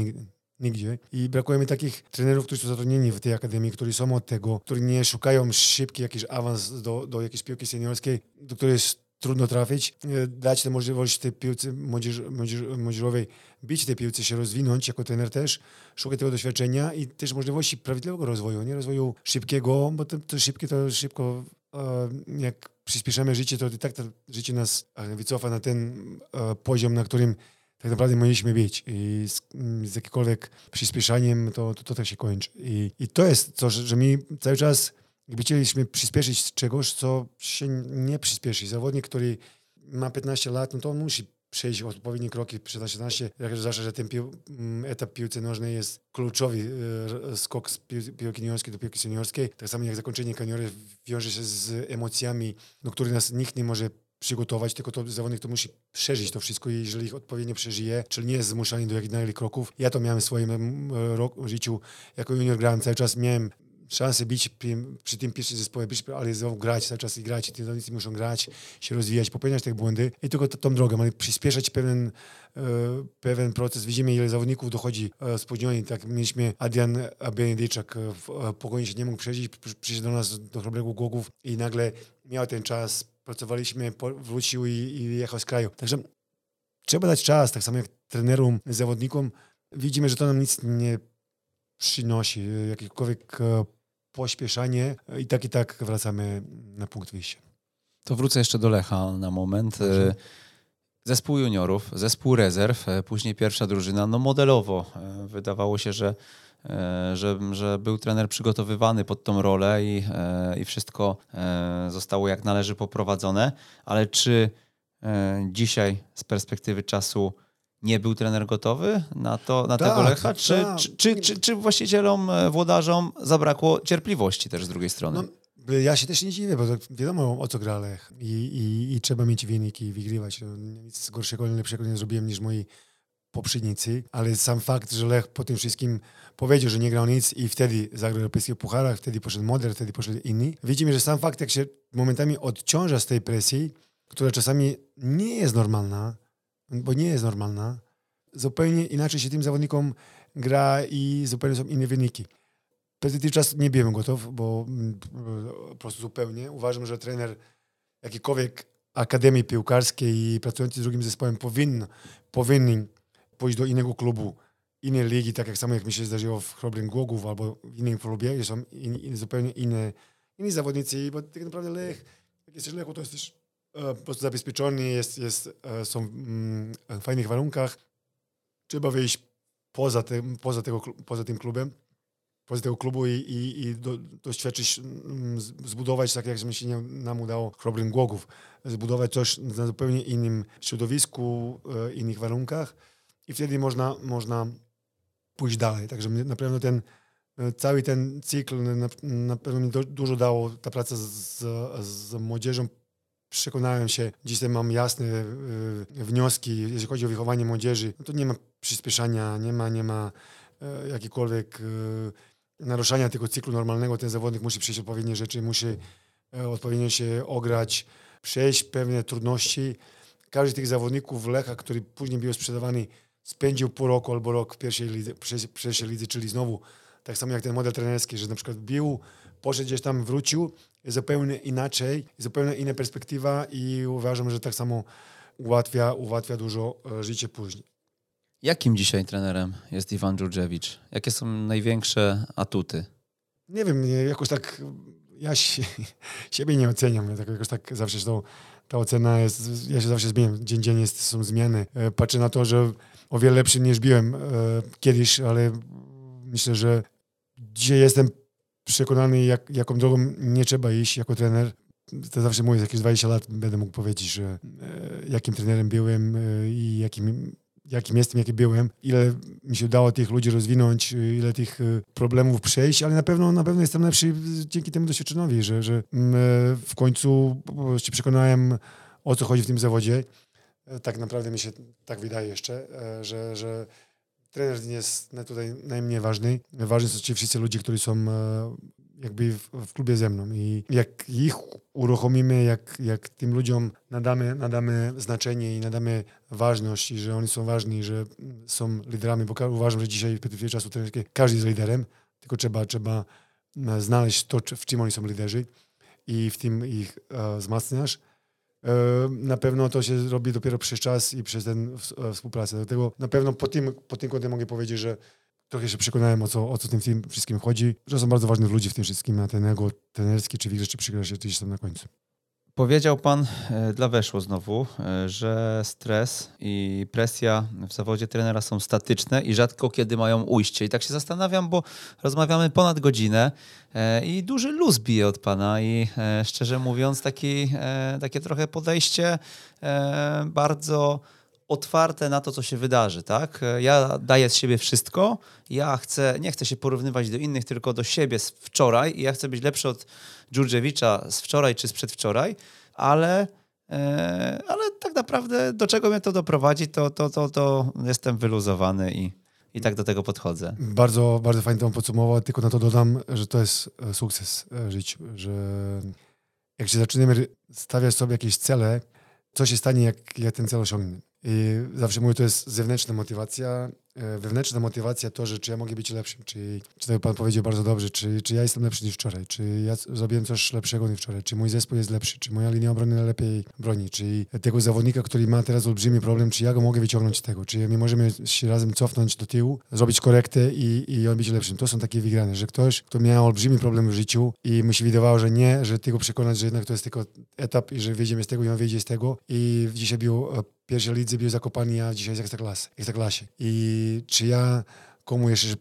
nigdzie. I brakuje mi takich trenerów, którzy są zatrudnieni w tej akademii, którzy są od tego, którzy nie szukają szybki jakiś awans do, do jakiejś piłki seniorskiej, do której jest trudno trafić, e, dać tę możliwość tej piłce młodzież, młodzież, młodzieżowej bić tej piłce, się rozwinąć jako trener też, szukać tego doświadczenia i też możliwości prawidłowego rozwoju, nie rozwoju szybkiego, bo to, to szybkie to szybko, e, jak przyspieszamy życie, to i tak to życie nas e, wycofa na ten poziom, na którym tak naprawdę mieliśmy być i z, z jakimkolwiek przyspieszaniem to, to, to tak się kończy. I, i to jest to, że, że my cały czas jakby chcieliśmy przyspieszyć czegoś, co się nie przyspieszy. Zawodnik, który ma 15 lat, no to on musi przejść odpowiednie kroki przed 18. Jak zawsze, że ten pił, etap piłce nożnej jest kluczowy skok z piłki juniorskiej do piłki seniorskiej. Tak samo jak zakończenie kariery wiąże się z emocjami, do których nas nikt nie może przygotować, tylko to zawodnik to musi przeżyć to wszystko i jeżeli ich odpowiednio przeżyje, czyli nie jest zmuszany do jakichś kroków. Ja to miałem w swoim życiu, jako junior grałem cały czas, miałem szansę być przy tym pierwszym zespole, być, ale znowu grać, cały czas i grać, ci zawodnicy muszą grać, się rozwijać, popełniać te błędy i tylko tą drogą, ale przyspieszać pewien, e, pewien proces. Widzimy, ile zawodników dochodzi e, spóźnioni. Tak mieliśmy Adrian Benedyczak, e, w pogoni się nie mógł przejść, przyszedł do nas do Chrobrego Głogów i nagle miał ten czas, pracowaliśmy, wrócił i, i jechał z kraju. Także trzeba dać czas, tak samo jak trenerom, zawodnikom. Widzimy, że to nam nic nie przynosi, jakikolwiek pośpieszanie i tak i tak wracamy na punkt wyjścia.
To wrócę jeszcze do Lecha na moment. Dobrze. Zespół juniorów, zespół rezerw, e, później pierwsza drużyna, no modelowo. E, wydawało się, że, e, że, że był trener przygotowywany pod tą rolę i, i wszystko zostało jak należy poprowadzone, ale czy dzisiaj z perspektywy czasu nie był trener gotowy na, to, na tak, tego Lecha? Czy, tak. czy, czy, czy, czy, właścicielom, e, włodarzom zabrakło cierpliwości też z drugiej strony?
No, ja się też nie dziwię, bo wiadomo o co gra Lech i, i, i trzeba mieć wyniki i wygrywać. No, nic gorszego, lepszego nie zrobiłem niż moi poprzednicy, ale sam fakt, że Lech po tym wszystkim powiedział, że nie grał nic i wtedy zagrał w europejskich pucharach, wtedy poszedł Moder, wtedy poszedł inni. Widzimy, że sam fakt, jak się momentami odciąża z tej presji, która czasami nie jest normalna, bo nie jest normalna. Zupełnie inaczej się tym zawodnikom gra i zupełnie są inne wyniki. Przez ten czas nie byłem gotów, bo mm, po prostu zupełnie. Uważam, że trener jakiejkolwiek akademii piłkarskiej i pracujący z drugim zespołem powinien, powinien pójść do innego klubu, innej ligi, tak jak samo jak mi się zdarzyło w Chrobrym Głogów albo w innym klubie, są in, in, zupełnie inne, inni zawodnicy, bo tak naprawdę Lech, jak jesteś Lechu, to jesteś E, po prostu zabezpieczony, jest, jest, e, są mm, w fajnych warunkach. Trzeba wyjść poza, tym, poza, tego, poza tym klubem, poza tego klubu i, i, i do, doświadczyć, mm, zbudować, tak jak się nam udało Chrobrym Głogów, zbudować coś na zupełnie innym środowisku, e, innych warunkach i wtedy można, można pójść dalej. Także na pewno ten cały ten cykl na, na pewno mi dużo dało ta praca z, z młodzieżą, przekonałem się, dzisiaj mam jasne y, wnioski, jeśli chodzi o wychowanie młodzieży, no to nie ma przyspieszania, nie ma, nie ma y, jakikolwiek naruszania tego cyklu normalnego. Ten zawodnik musi przejść odpowiednie rzeczy, musi odpowiednio się ograć, przejść pewne trudności. Każdy z tych zawodników Lecha, który później był sprzedawany, spędził pół roku albo rok w pierwszej lidze, pierwszej lidze czyli znowu tak samo jak ten model trenerski, że na przykład bił, poszedł gdzieś tam, wrócił, jest zupełnie inaczej, zupełnie inna perspektywa i uważam, że tak samo ułatwia, ułatwia dużo e, życie później.
Jakim dzisiaj trenerem jest Iwan Dżurdżewicz? Jakie są największe atuty?
Nie wiem, jakoś tak ja się, siebie nie oceniam. Ja tak, jakoś tak zawsze to, ta ocena jest, ja się zawsze zmieniam. Dzień dzień jest, są zmiany. E, patrzę na to, że o wiele lepszy niż byłem e, kiedyś, ale myślę, że dzisiaj jestem przekonany, jak, jaką drogą nie trzeba iść jako trener. To zawsze mówię, jakieś 20 lat będę mógł powiedzieć, że e, jakim trenerem byłem e, i jakim, jakim jestem, jaki byłem, ile mi się udało tych ludzi rozwinąć, ile tych e, problemów przejść, ale na pewno, na pewno jestem lepszy dzięki temu doświadczenowi, że, że mm, e, w końcu się przekonałem, o co chodzi w tym zawodzie. E, tak naprawdę mi się tak wydaje jeszcze, e, że, że trener jest tutaj najmniej ważny. Ważni są ci wszyscy ludzie, którzy są e, jakby w, w, klubie ze mną i jak ich uruchomimy, jak, jak tym ludziom nadamy, nadamy znaczenie i nadamy ważność i że oni są ważni, że są liderami, bo uważam, że dzisiaj w perspektywie czasu każdy jest liderem, tylko trzeba, trzeba e, znaleźć to, w czym oni są liderzy i w tym ich uh, wzmacniasz na pewno to się robi dopiero przez czas i przez tę e, współpracę. Dlatego na pewno po tym, po tym kątem mogę powiedzieć, że trochę się przekonałem, o co, o co tym wszystkim chodzi, że są bardzo ważni ludzie w tym wszystkim, a ten ego trenerski czy wiele rzeczy przygra się gdzieś tam na końcu.
Powiedział pan e, dla Weszło znowu, e, że stres i presja w zawodzie trenera są statyczne i rzadko kiedy mają ujście. I tak się zastanawiam, bo rozmawiamy ponad godzinę e, i duży luz bije od pana i szczerze mówiąc taki, takie trochę podejście bardzo otwarte na to, co się wydarzy, tak? Ja daję z siebie wszystko, ja chcę, nie chcę się porównywać do innych, tylko do siebie z wczoraj i ja chcę być lepszy od Dżurdżewicza z wczoraj czy z przedwczoraj, ale, e, ale tak naprawdę do czego mnie to doprowadzi, to, to, to, to jestem wyluzowany i, i tak do tego podchodzę.
Bardzo, bardzo fajnie to podsumował, tylko na to dodam, że to jest e, sukces w życiu, że jak się zaczynamy stawiać sobie jakieś cele, co się stanie, jak, jak ten cel osiągniemy. I zawsze mówię, to jest zewnętrzna motywacja, e, wewnętrzna motywacja to, że czy ja mogę być lepszym, czy, czy to pan powiedział bardzo dobrze, czy, czy ja jestem lepszy niż wczoraj, czy ja zrobiłem coś lepszego niż wczoraj, czy mój zespół jest lepszy, czy moja linia obrony lepiej broni, czy tego zawodnika, który ma teraz olbrzymi problem, czy ja go mogę wyciągnąć z tego, czy my możemy się razem cofnąć do tyłu, zrobić korektę i, i on być lepszym. To są takie wygrane, że ktoś, kto miał olbrzymi problem w życiu i mu się wydawało, że nie, że tylko przekonać, że jednak to jest tylko etap i że wyjdziemy z tego i on wyjdzie z tego i dzisiaj był e, pierwszej lidze był zakopany, a dzisiaj jest ekstraklasy, ekstraklasie. I czy ja komu jeszcze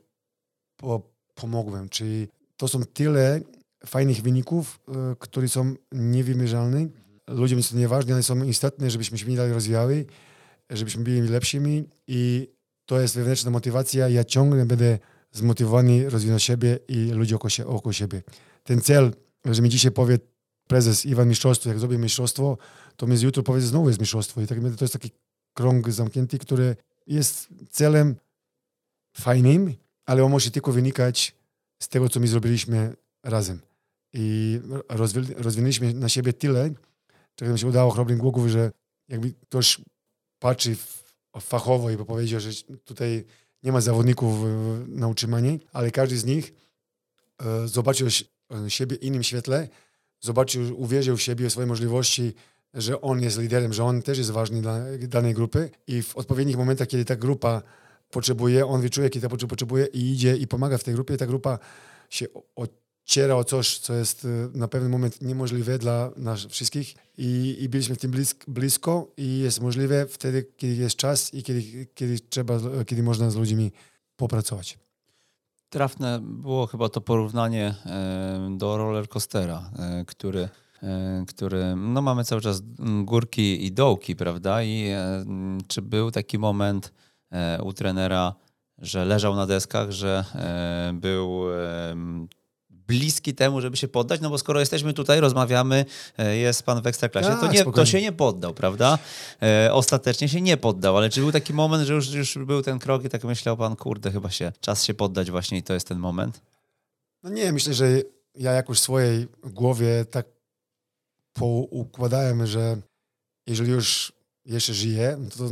po, pomogłem, czy to są tyle fajnych wyników, y, które są niewymierzalne. Ludziom to nieważne, ale są istotne, żebyśmy się dalej rozwijały, żebyśmy byli lepszymi i to jest wewnętrzna motywacja. Ja ciągle będę zmotywowany rozwijać siebie i ludzi około, siebie. Ten cel, że mi dzisiaj powie prezes Iwan Mistrzostwo, jak zrobię mistrzostwo, to mi z jutro powie znowu jest mistrzostwo. I tak to jest taki krąg zamknięty, który jest celem fajnym, ale on może tylko wynikać z tego, co my zrobiliśmy razem. I rozwinęliśmy na siebie tyle, czego nam się udało chrobrym głogów, że jakby ktoś patrzy fachowo i powiedział, że tutaj nie ma zawodników na utrzymanie, ale każdy z nich e, zobaczył siebie w innym świetle, zobaczył, uwierzył w siebie, w swoje możliwości, że on jest liderem, że on też jest ważny dla danej grupy i w odpowiednich momentach, kiedy ta grupa potrzebuje, on wyczuje, kiedy ta potrzebuje i idzie i pomaga w tej grupie, ta grupa się ociera o coś, co jest y, na pewien moment niemożliwe dla nas wszystkich i, i byliśmy w tym blisko i jest możliwe wtedy, kiedy jest czas i kiedy, kiedy trzeba, kiedy można z ludźmi popracować.
Trafne było chyba to porównanie do rollercoastera, e, który E, który, no mamy cały czas górki i dołki, prawda? I e, czy był taki moment e, u trenera, że leżał na deskach, że był bliski temu, żeby się poddać, no bo skoro jesteśmy tutaj, rozmawiamy, jest pan w Ekstraklasie, to, tak, nie, to się nie poddał, prawda? ostatecznie się nie poddał, ale czy był taki moment, że już, już był ten krok i tak myślał pan, kurde, chyba się, czas się poddać właśnie i to jest ten moment?
No nie, myślę, że ja jakoś w swojej głowie tak poukładałem, że jeżeli już jeszcze żyję, no to,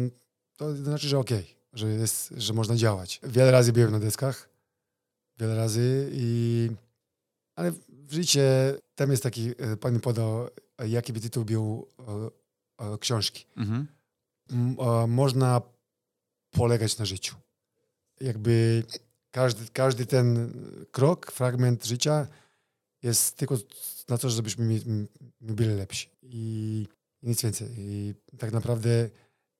to znaczy, że okej, okay, że, jest, że można działać. Wiele razy byłem na deskach, wiele razy i... Ale w życie, tam jest taki, e, pani podał, jaki by tytuł był e, e, książki. Mhm. Można polegać na życiu. Jakby każdy, każdy ten krok, fragment życia jest tylko na to, żebyśmy my, my byli lepsi. I, nic więcej. I tak naprawdę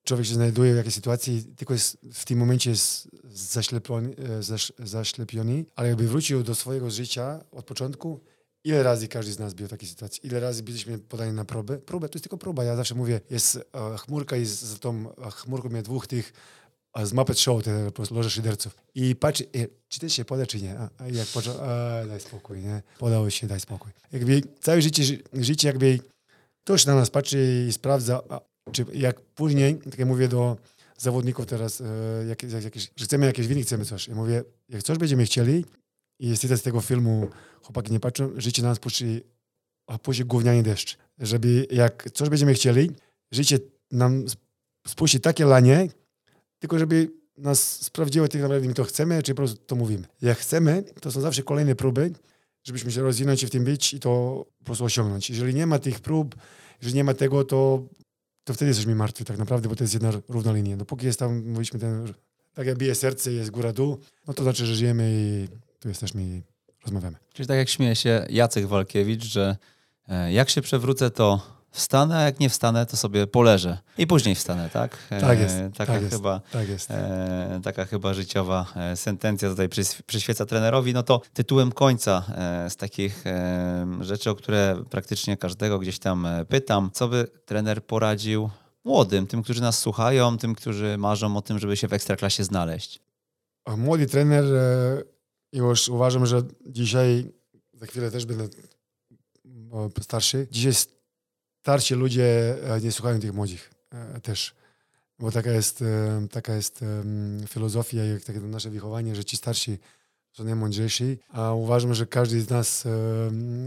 człowiek się znajduje w jakiejś sytuacji, tylko jest, w tym momencie jest zaślepiony, e, zaś, zaślepiony, ale jakby wrócił do swojego życia od początku, ile razy każdy z nas był w takiej sytuacji? Ile razy byliśmy podani na próbę? Próbę to jest tylko próba. Ja zawsze mówię, jest e, chmurka i za tą chmurką mnie dwóch tych z Muppet Show, te loże szyderców. I patrzy, e, czy ten się poda, czy nie. A, a jak począł, a, daj spokój, nie? Podało się, daj spokój. Jakby całe życie, życie jakby ktoś na nas patrzy i sprawdza, a, czy jak później, tak jak mówię do zawodników teraz, e, jak, jak, jakieś, że chcemy jakieś wynik, chcemy coś. Ja mówię, jak coś będziemy chcieli i jest z tego filmu, chłopaki nie patrzą, życie na nas puści, a później gówniany deszcz. Żeby jak coś będziemy chcieli, życie nam spuści takie lanie, tylko żeby nas sprawdziło tak naprawdę, to chcemy, czy po prostu to mówimy. Jak chcemy, to są zawsze kolejne próby, żebyśmy się rozwinąć i w tym być i to po prostu osiągnąć. Jeżeli nie ma tych prób, jeżeli nie ma tego, to, to wtedy jesteśmy martwi tak naprawdę, bo to jest jedna równa linia. Dopóki jest tam, mówiliśmy, ten, tak jak bije serce jest góra-dół, no to znaczy, że żyjemy i tu jesteśmy i rozmawiamy.
Czyli tak jak śmieje się Jacek Walkiewicz, że e, jak się przewrócę, to wstanę, a jak nie wstanę, to sobie poleżę. I później wstanę, tak?
Tak jest,
E, taka
tak jest,
chyba
tak jest.
E, taka chyba życiowa e, sentencja tutaj przyświeca trenerowi. No to tytułem końca e, z takich e, rzeczy, o które praktycznie każdego gdzieś tam e, pytam, co by trener poradził młodym, tym, którzy nas słuchają, tym, którzy marzą o tym, żeby się w ekstraklasie znaleźć.
A Młody trener, już uważam, że dzisiaj, za chwilę też będę starszy, dzisiaj starsi ludzie e, nie słuchają tych młodych e, też. Bo taka jest, e, taka jest filozofia i takie nasze wychowanie, że ci starsi są najmądrzejsi, a uważam, że każdy z nas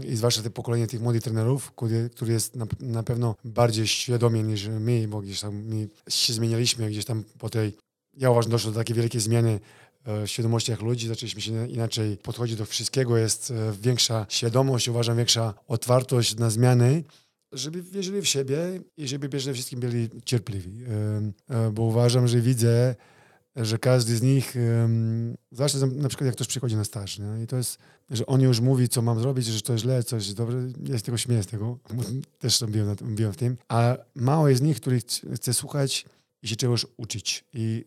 i zwłaszcza te pokolenie tych młodych trenerów, który, jest na, pewno bardziej świadomie niż my, bo gdzieś tam my się zmienialiśmy gdzieś tam po tej ja uważam, doszło do takiej wielkiej zmiany w świadomościach ludzi, zaczęliśmy się inaczej podchodzić do wszystkiego, jest większa świadomość, uważam, większa otwartość na zmiany, żeby wierzyli w siebie i żeby przede wszystkim byli cierpliwi. E, Bo uważam, że widzę, że każdy z nich, zwłaszcza za- na przykład jak ktoś przychodzi na staż, nie? i to jest, że on już mówi, co mam zrobić, że to jest źle, coś jest dobre, z tego bo też tym- byłem w tym, a mało jest z nich, których ch- chce słuchać i się czegoś uczyć. I,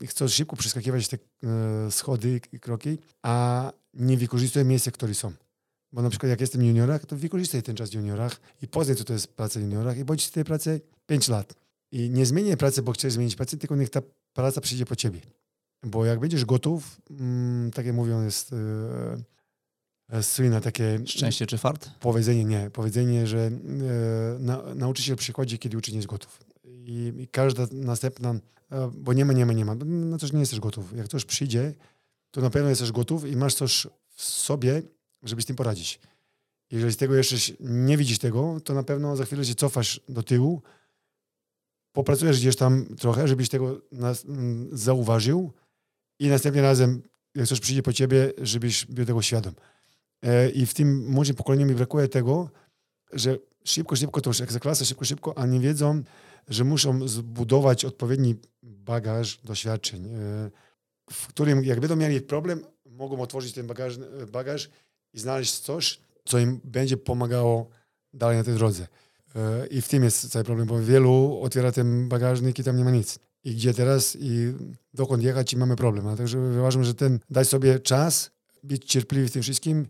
i chcą szybko przeskakiwać te e, schody i kroki, a nie wykorzystują miejsca, które są. Bo na przykład jak jestem w juniorach, to wykorzystaj ten czas w juniorach i poznaj, co to jest praca w juniorach i bądź w tej pracy 5 lat. I nie zmieniaj pracy, bo chcesz zmienić pracę, tylko niech ta praca przyjdzie po ciebie. Bo jak będziesz gotów, mm, takie mówią, jest e, e, słynne takie
Szczęście czy fart?
powiedzenie, nie, powiedzenie, że e, na, nauczyciel przychodzi, kiedy uczeń jest gotów. I, I każda następna, e, bo nie ma, nie ma, nie ma, no to nie jesteś gotów. Jak coś przyjdzie, to na pewno jesteś gotów i masz coś w sobie, żeby z tym poradzić. Jeżeli z tego jeszcze nie widzisz tego, to na pewno za chwilę się cofasz do tyłu, popracujesz gdzieś tam trochę, żebyś tego nas, m, zauważył i następnym razem, jak coś przyjdzie po ciebie, żebyś był tego świadom. E, I w tym młodym pokoleniu mi brakuje tego, że szybko, szybko to już ekstraklasy, szybko, szybko, a nie wiedzą, że muszą zbudować odpowiedni bagaż doświadczeń, e, w którym jak będą mieli problem, mogą otworzyć ten bagaż, bagaż i znaleźć coś, co im będzie pomagało dalej na tej drodze. E, I w tym jest cały problem, bo wielu otwiera ten bagażnik i tam nie ma nic. I gdzie teraz i dokąd jechać i mamy problem. A także uważam, że ten daj sobie czas, być cierpliwy w tym wszystkim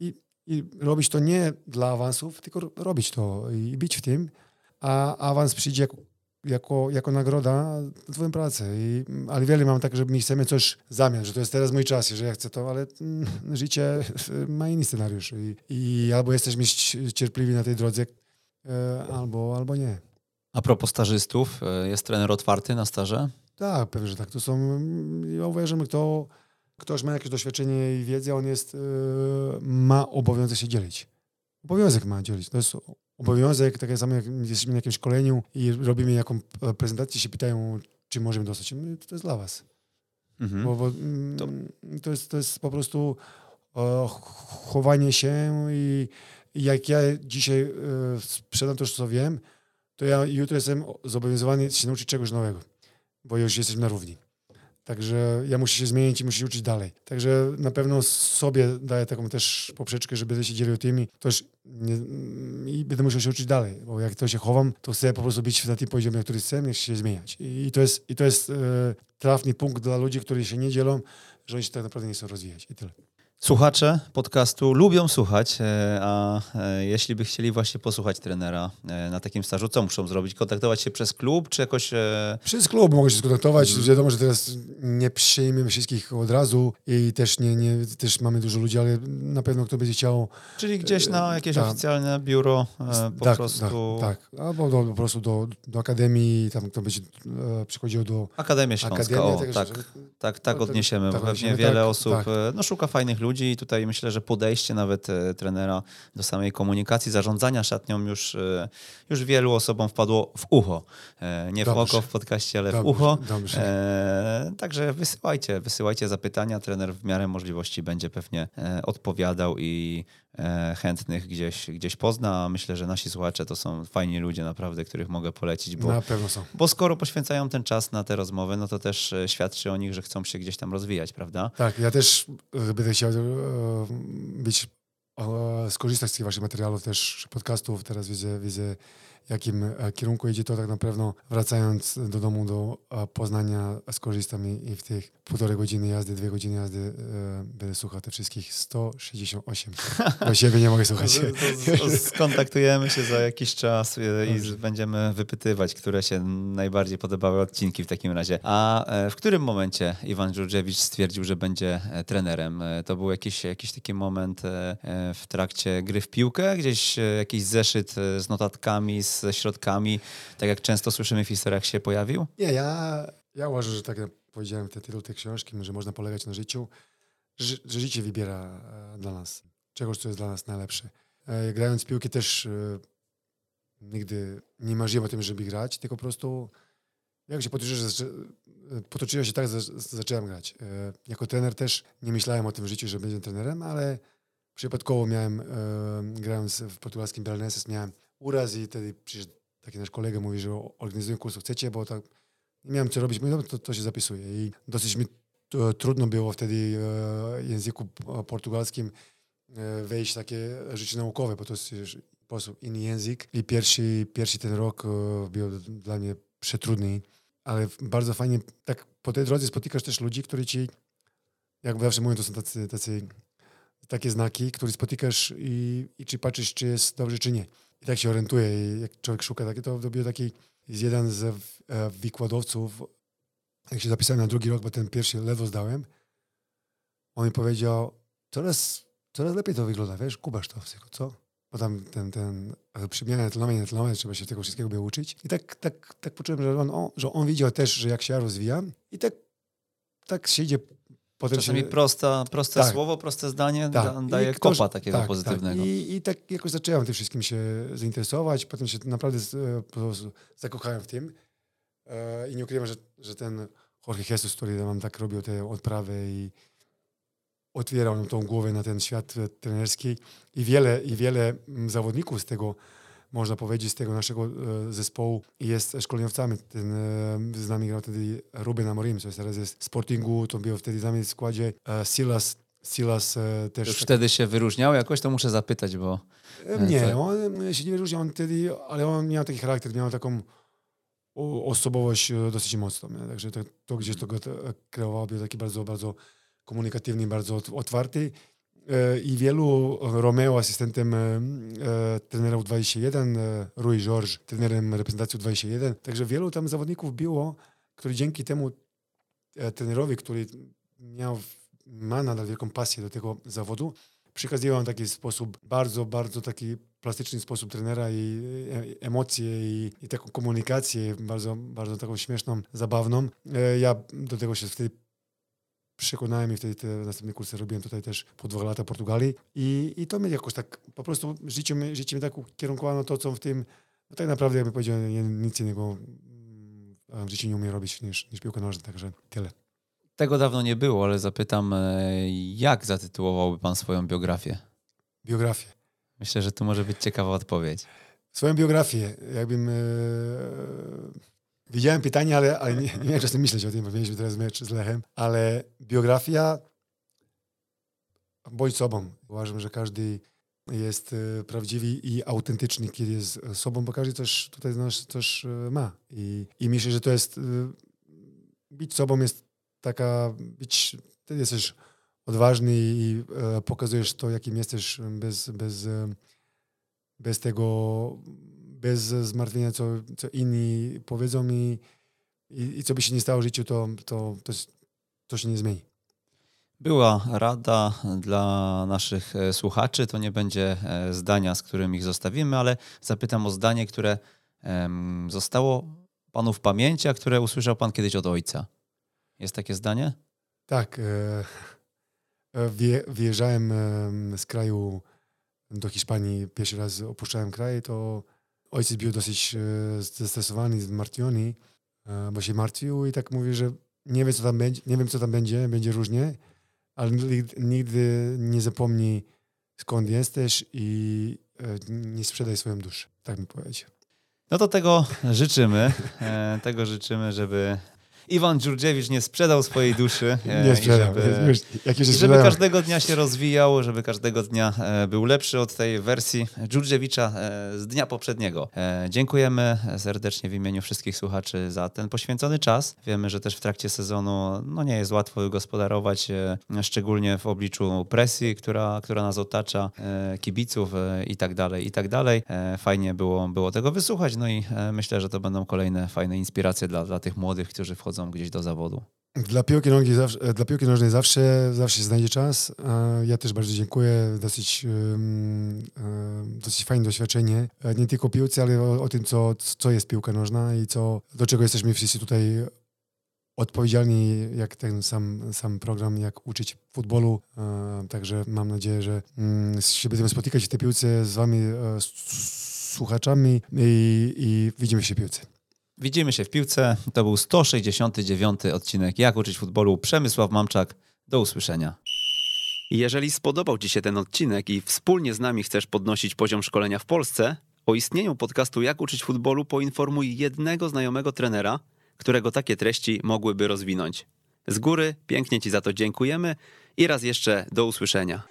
i, i robić to nie dla awansów, tylko ro- robić to i być w tym, a awans przyjdzie jako, jako, nagroda za twoją pracę. I, ale wiele mam tak, że my chcemy coś zamian, że to jest teraz mój czas, że ja chcę to, ale mm, życie ma inny scenariusz i, i albo jesteśmy ci- cierpliwi na tej drodze, e, albo, albo nie.
A propos stażystów, e, jest trener otwarty na staże?
Tak, pewnie, że tak. To są, ja uważam, kto, ktoś ma jakieś doświadczenie i wiedzę, on jest, e, ma obowiązek się dzielić. Obowiązek ma dzielić. To jest obowiązek, tak samo jak jesteśmy na jakimś szkoleniu i robimy jaką e, prezentację, się pytają, czy możemy dostać. My, To jest dla was.
Mhm.
Bo, bo mm,
To-
to, jest, to jest po prostu e, chowanie się i, jak ja dzisiaj e, sprzedam to, co wiem, to ja jutro jestem zobowiązany się nauczyć czegoś nowego, bo już jesteśmy na równi. Także ja muszę się zmienić i muszę się uczyć dalej. Także na pewno sobie daję taką też poprzeczkę, że będę się dzielił tymi też nie, i będę musiał się uczyć dalej, bo jak to się chowam, to chcę po prostu być na tym poziomie, który chcę, nie chcę się zmieniać. I, i to jest, i to jest e, trafny punkt dla ludzi, którzy się nie dzielą, że oni się tak naprawdę nie chcą rozwijać i tyle.
Słuchacze podcastu lubią słuchać, e, a e, jeśli by chcieli właśnie posłuchać trenera e, na takim stażu, co muszą zrobić? Kontaktować się przez klub, czy jakoś...
Przez klub mogę się skontaktować. Wiadomo, że teraz nie przyjmiemy wszystkich od razu i też, nie, nie, też mamy dużo ludzi, ale na pewno kto będzie chciał
Czyli gdzieś na jakieś
tak.
oficjalne biuro po
tak,
prostu...
Tak, tak. Albo do, po prostu do, do akademii, tam kto będzie przychodził do
Akademia Śląska,
akademii.
o, tak, tak, tak
no, tak-
odniesiemy,
tak
bo pewnie wiele
tak,
osób
tak.
no, szuka fajnych ludzi i tutaj myślę, że podejście nawet e, trenera do samej komunikacji, zarządzania szatnią już, e, już wielu osobom wpadło w ucho. E, Nie w
Dobrze.
oko w podcaście, ale w
Dobrze,
ucho.
dobrze.
E, także wysyłajcie, wysyłajcie zapytania. Trener w miarę możliwości będzie pewnie odpowiadał i chętnych gdzieś, gdzieś pozna. Myślę, że nasi słuchacze to są fajni ludzie naprawdę, których mogę polecić, bo
Na pewno są.
bo skoro poświęcają ten czas na te rozmowy, no to też e, świadczy o nich, że chcą się gdzieś tam rozwijać, prawda?
Tak, ja też e, będę chciał e, być, e, skorzystać z tych waszych materiałów też, podcastów. Teraz widzę, widzę jakim e, kierunku idzie, to tak na pewno wracając do domu, do e, Poznania skorzystam i, i w tych półtorej godziny jazdy, dwie godziny jazdy e, będę słuchał te wszystkich 168. Bo siebie nie mogę słuchać.
Z- z- z- Skontaktujemy się za jakiś czas i z- będziemy wypytywać, które się najbardziej podobały odcinki w takim razie. A w którym momencie Iwan Dżurdżewicz stwierdził, że będzie trenerem? To był jakiś, jakiś taki moment w trakcie gry w piłkę? Gdzieś jakiś zeszyt z notatkami, ze środkami, tak jak często słyszymy w historiach się pojawił?
Nie, ja, ja uważam, że tak jak powiedziałem, ten tytuł tej książki, że można polegać na życiu, że, że życie wybiera e, dla nas czegoś, co jest dla nas najlepsze. E, grając w piłkę też e, nigdy nie marzyłem o tym, żeby grać, tylko po prostu jak się potoczyło, potoczyło się tak, zacząłem grać. Jako trener też nie myślałem o tym w życiu, że będę trenerem, ale przypadkowo miałem, grając w portugalskim Belenenses, miałem uraz i wtedy przyszedł taki nasz kolega, mówi, że organizuję kurs, chcecie, bo tak nie miałem co robić, mówię, no to, to się zapisuje. I dosyć mi e, trudno było wtedy e, w języku p- portugalskim e, wejść takie rzeczy naukowe, bo to jest po prostu inny język. I pierwszy, pierwszy ten rok e, był dla mnie przetrudny, ale bardzo fajnie, tak po tej drodze spotykasz też ludzi, którzy ci, jak zawsze mówią, to są tacy, tacy takie znaki, które spotykasz i, i czy patrzysz, czy jest dobrze, czy nie. I tak się orientuje. I jak człowiek szuka takie, to robię taki jest jeden z e, wykładowców, jak się zapisałem na drugi rok, bo ten pierwszy ledwo zdałem, on mi powiedział, coraz, coraz lepiej to wygląda, wiesz, kubasz to wszystko, co? Bo tam ten, ten e, przemiana etalowanie, etalowanie, trzeba się tego wszystkiego by uczyć. I tak, tak, tak poczułem, że on, on, że on widział też, że jak się ja rozwijam i tak, tak się idzie potem
Czasami
się,
prosta, proste
Tak.
słowo, proste zdanie
tak.
da, daje
ktoś-
kopa takiego
tak,
pozytywnego.
Tak. I, I tak jakoś zacząłem tym wszystkim się zainteresować, potem się naprawdę e, po zakochałem w tym. E, I nie ukrywam, że, że ten Jorge Jesus, który nam tak robił te odprawy i otwierał nam tą głowę na ten świat trenerski i wiele, i wiele mm, zawodników z tego, można powiedzieć, z tego naszego e, zespołu jest szkoleniowcami. Ten, e, z nami grał wtedy Ruben Amorim, co teraz jest Sportingu, to był wtedy z nami w składzie e, Silas, Silas e, też...
Już wtedy się wyróżniał jakoś, to muszę zapytać, bo
E, Nie, on się nie wyróżniał on wtedy, ale on miał taki charakter, miał taką osobowość dosyć mocną. Nie? Także to, to gdzieś to go kreowało, był taki bardzo, bardzo komunikatywny, bardzo ot- otwarty. E, I wielu Romeo, asystentem e, e, trenerów 21, e, Rui George, trenerem reprezentacji 21. Także wielu tam zawodników było, który dzięki temu e, trenerowi, który miał, ma nadal wielką pasję do tego zawodu, przekazywał taki sposób, bardzo, bardzo taki plastyczny sposób trenera i e, emocje i, i taką komunikację bardzo, bardzo taką śmieszną, zabawną. E, Ja do tego się wtedy przekonałem i wtedy te następne kursy robiłem tutaj też po dwóch latach w Portugalii i, i to mnie jakoś tak, po prostu życie, mnie- życie mnie tak ukierunkowano to, co w tym, no tak naprawdę jakby powiedział, nic innego mm, w życiu nie umiem robić niż, niż piłka nożna, także tyle.
tego dawno nie było, ale zapytam, e, jak zatytułowałby pan swoją biografię?
Biografię.
Myślę, że tu może być ciekawa odpowiedź.
Swoją biografię, jakbym... E, widziałem pytanie, ale, ale nie, nie miałem czasu myśleć o tym, bo mieliśmy teraz mecz z Lechem, ale biografia bądź sobą. Uważam, że każdy jest e, prawdziwy i autentyczny, kiedy jest sobą, bo każdy coś tutaj nas coś e, ma. I, I myślę, że to jest... E, być sobą jest taka... Być, ty jesteś odważny i pokazujesz to, jakim jesteś bez, bez, bez tego, bez zmartwienia, co, co inni powiedzą i, i, i co by się nie stało w życiu, to, to, to, to się nie zmieni.
Była rada dla naszych e, słuchaczy. To nie będzie e, zdania, z którym ich zostawimy, ale zapytam o zdanie, które zostało panu w pamięci, a które usłyszał pan kiedyś od ojca. Jest takie zdanie?
Tak, e, e, wje, wyjeżdżałem z kraju do Hiszpanii, pierwszy raz opuszczałem kraj, to ojciec był dosyć e, zestresowany, zmartwiony, e, bo się martwił i tak mówi, że nie wiem, co tam będzie, nie wiem, co tam będzie, będzie różnie, ale nigdy, nie zapomnij, skąd jesteś i e, nie sprzedaj swoją duszę. Tak mi powiedział.
No to tego życzymy. Tego życzymy, żeby Iwan Dziurdziewicz nie sprzedał swojej duszy. e,
Nie
i
sprzedam.
żeby-
Już, jak już
I
się
żeby każdego dnia się rozwijał, żeby każdego dnia e, był lepszy od tej wersji Dżurdżewicza e, z dnia poprzedniego. Dziękujemy serdecznie w imieniu wszystkich słuchaczy za ten poświęcony czas. Wiemy, że też w trakcie sezonu no, nie jest łatwo gospodarować, szczególnie w obliczu presji, która, która nas otacza, kibiców i tak dalej, i tak dalej. Fajnie było, było tego wysłuchać, no i myślę, że to będą kolejne fajne inspiracje dla, dla tych młodych, którzy wchodzą gdzieś do zawodu.
Dla piłki, nogi zawsze, dla piłki nożnej zawsze, zawsze się znajdzie czas. Ja też bardzo dziękuję. Dosyć, dosyć fajne doświadczenie. E, Nie tylko piłce, ale o, o tym, co, co jest piłka nożna i co, do czego jesteśmy wszyscy tutaj odpowiedzialni, jak ten sam, sam program, jak uczyć futbolu. E, Także mam nadzieję, że mm, się będziemy spotykać w tej piłce z wami, e, s- słuchaczami i, i widzimy się w piłce.
Widzimy się w piłce. To był 169 odcinek Jak uczyć futbolu. Przemysław Mamczak. Do usłyszenia.
Jeżeli spodobał Ci się ten odcinek i wspólnie z nami chcesz podnosić poziom szkolenia w Polsce, o istnieniu podcastu Jak uczyć futbolu poinformuj jednego znajomego trenera, którego takie treści mogłyby rozwinąć. Z góry pięknie Ci za to dziękujemy i raz jeszcze do usłyszenia.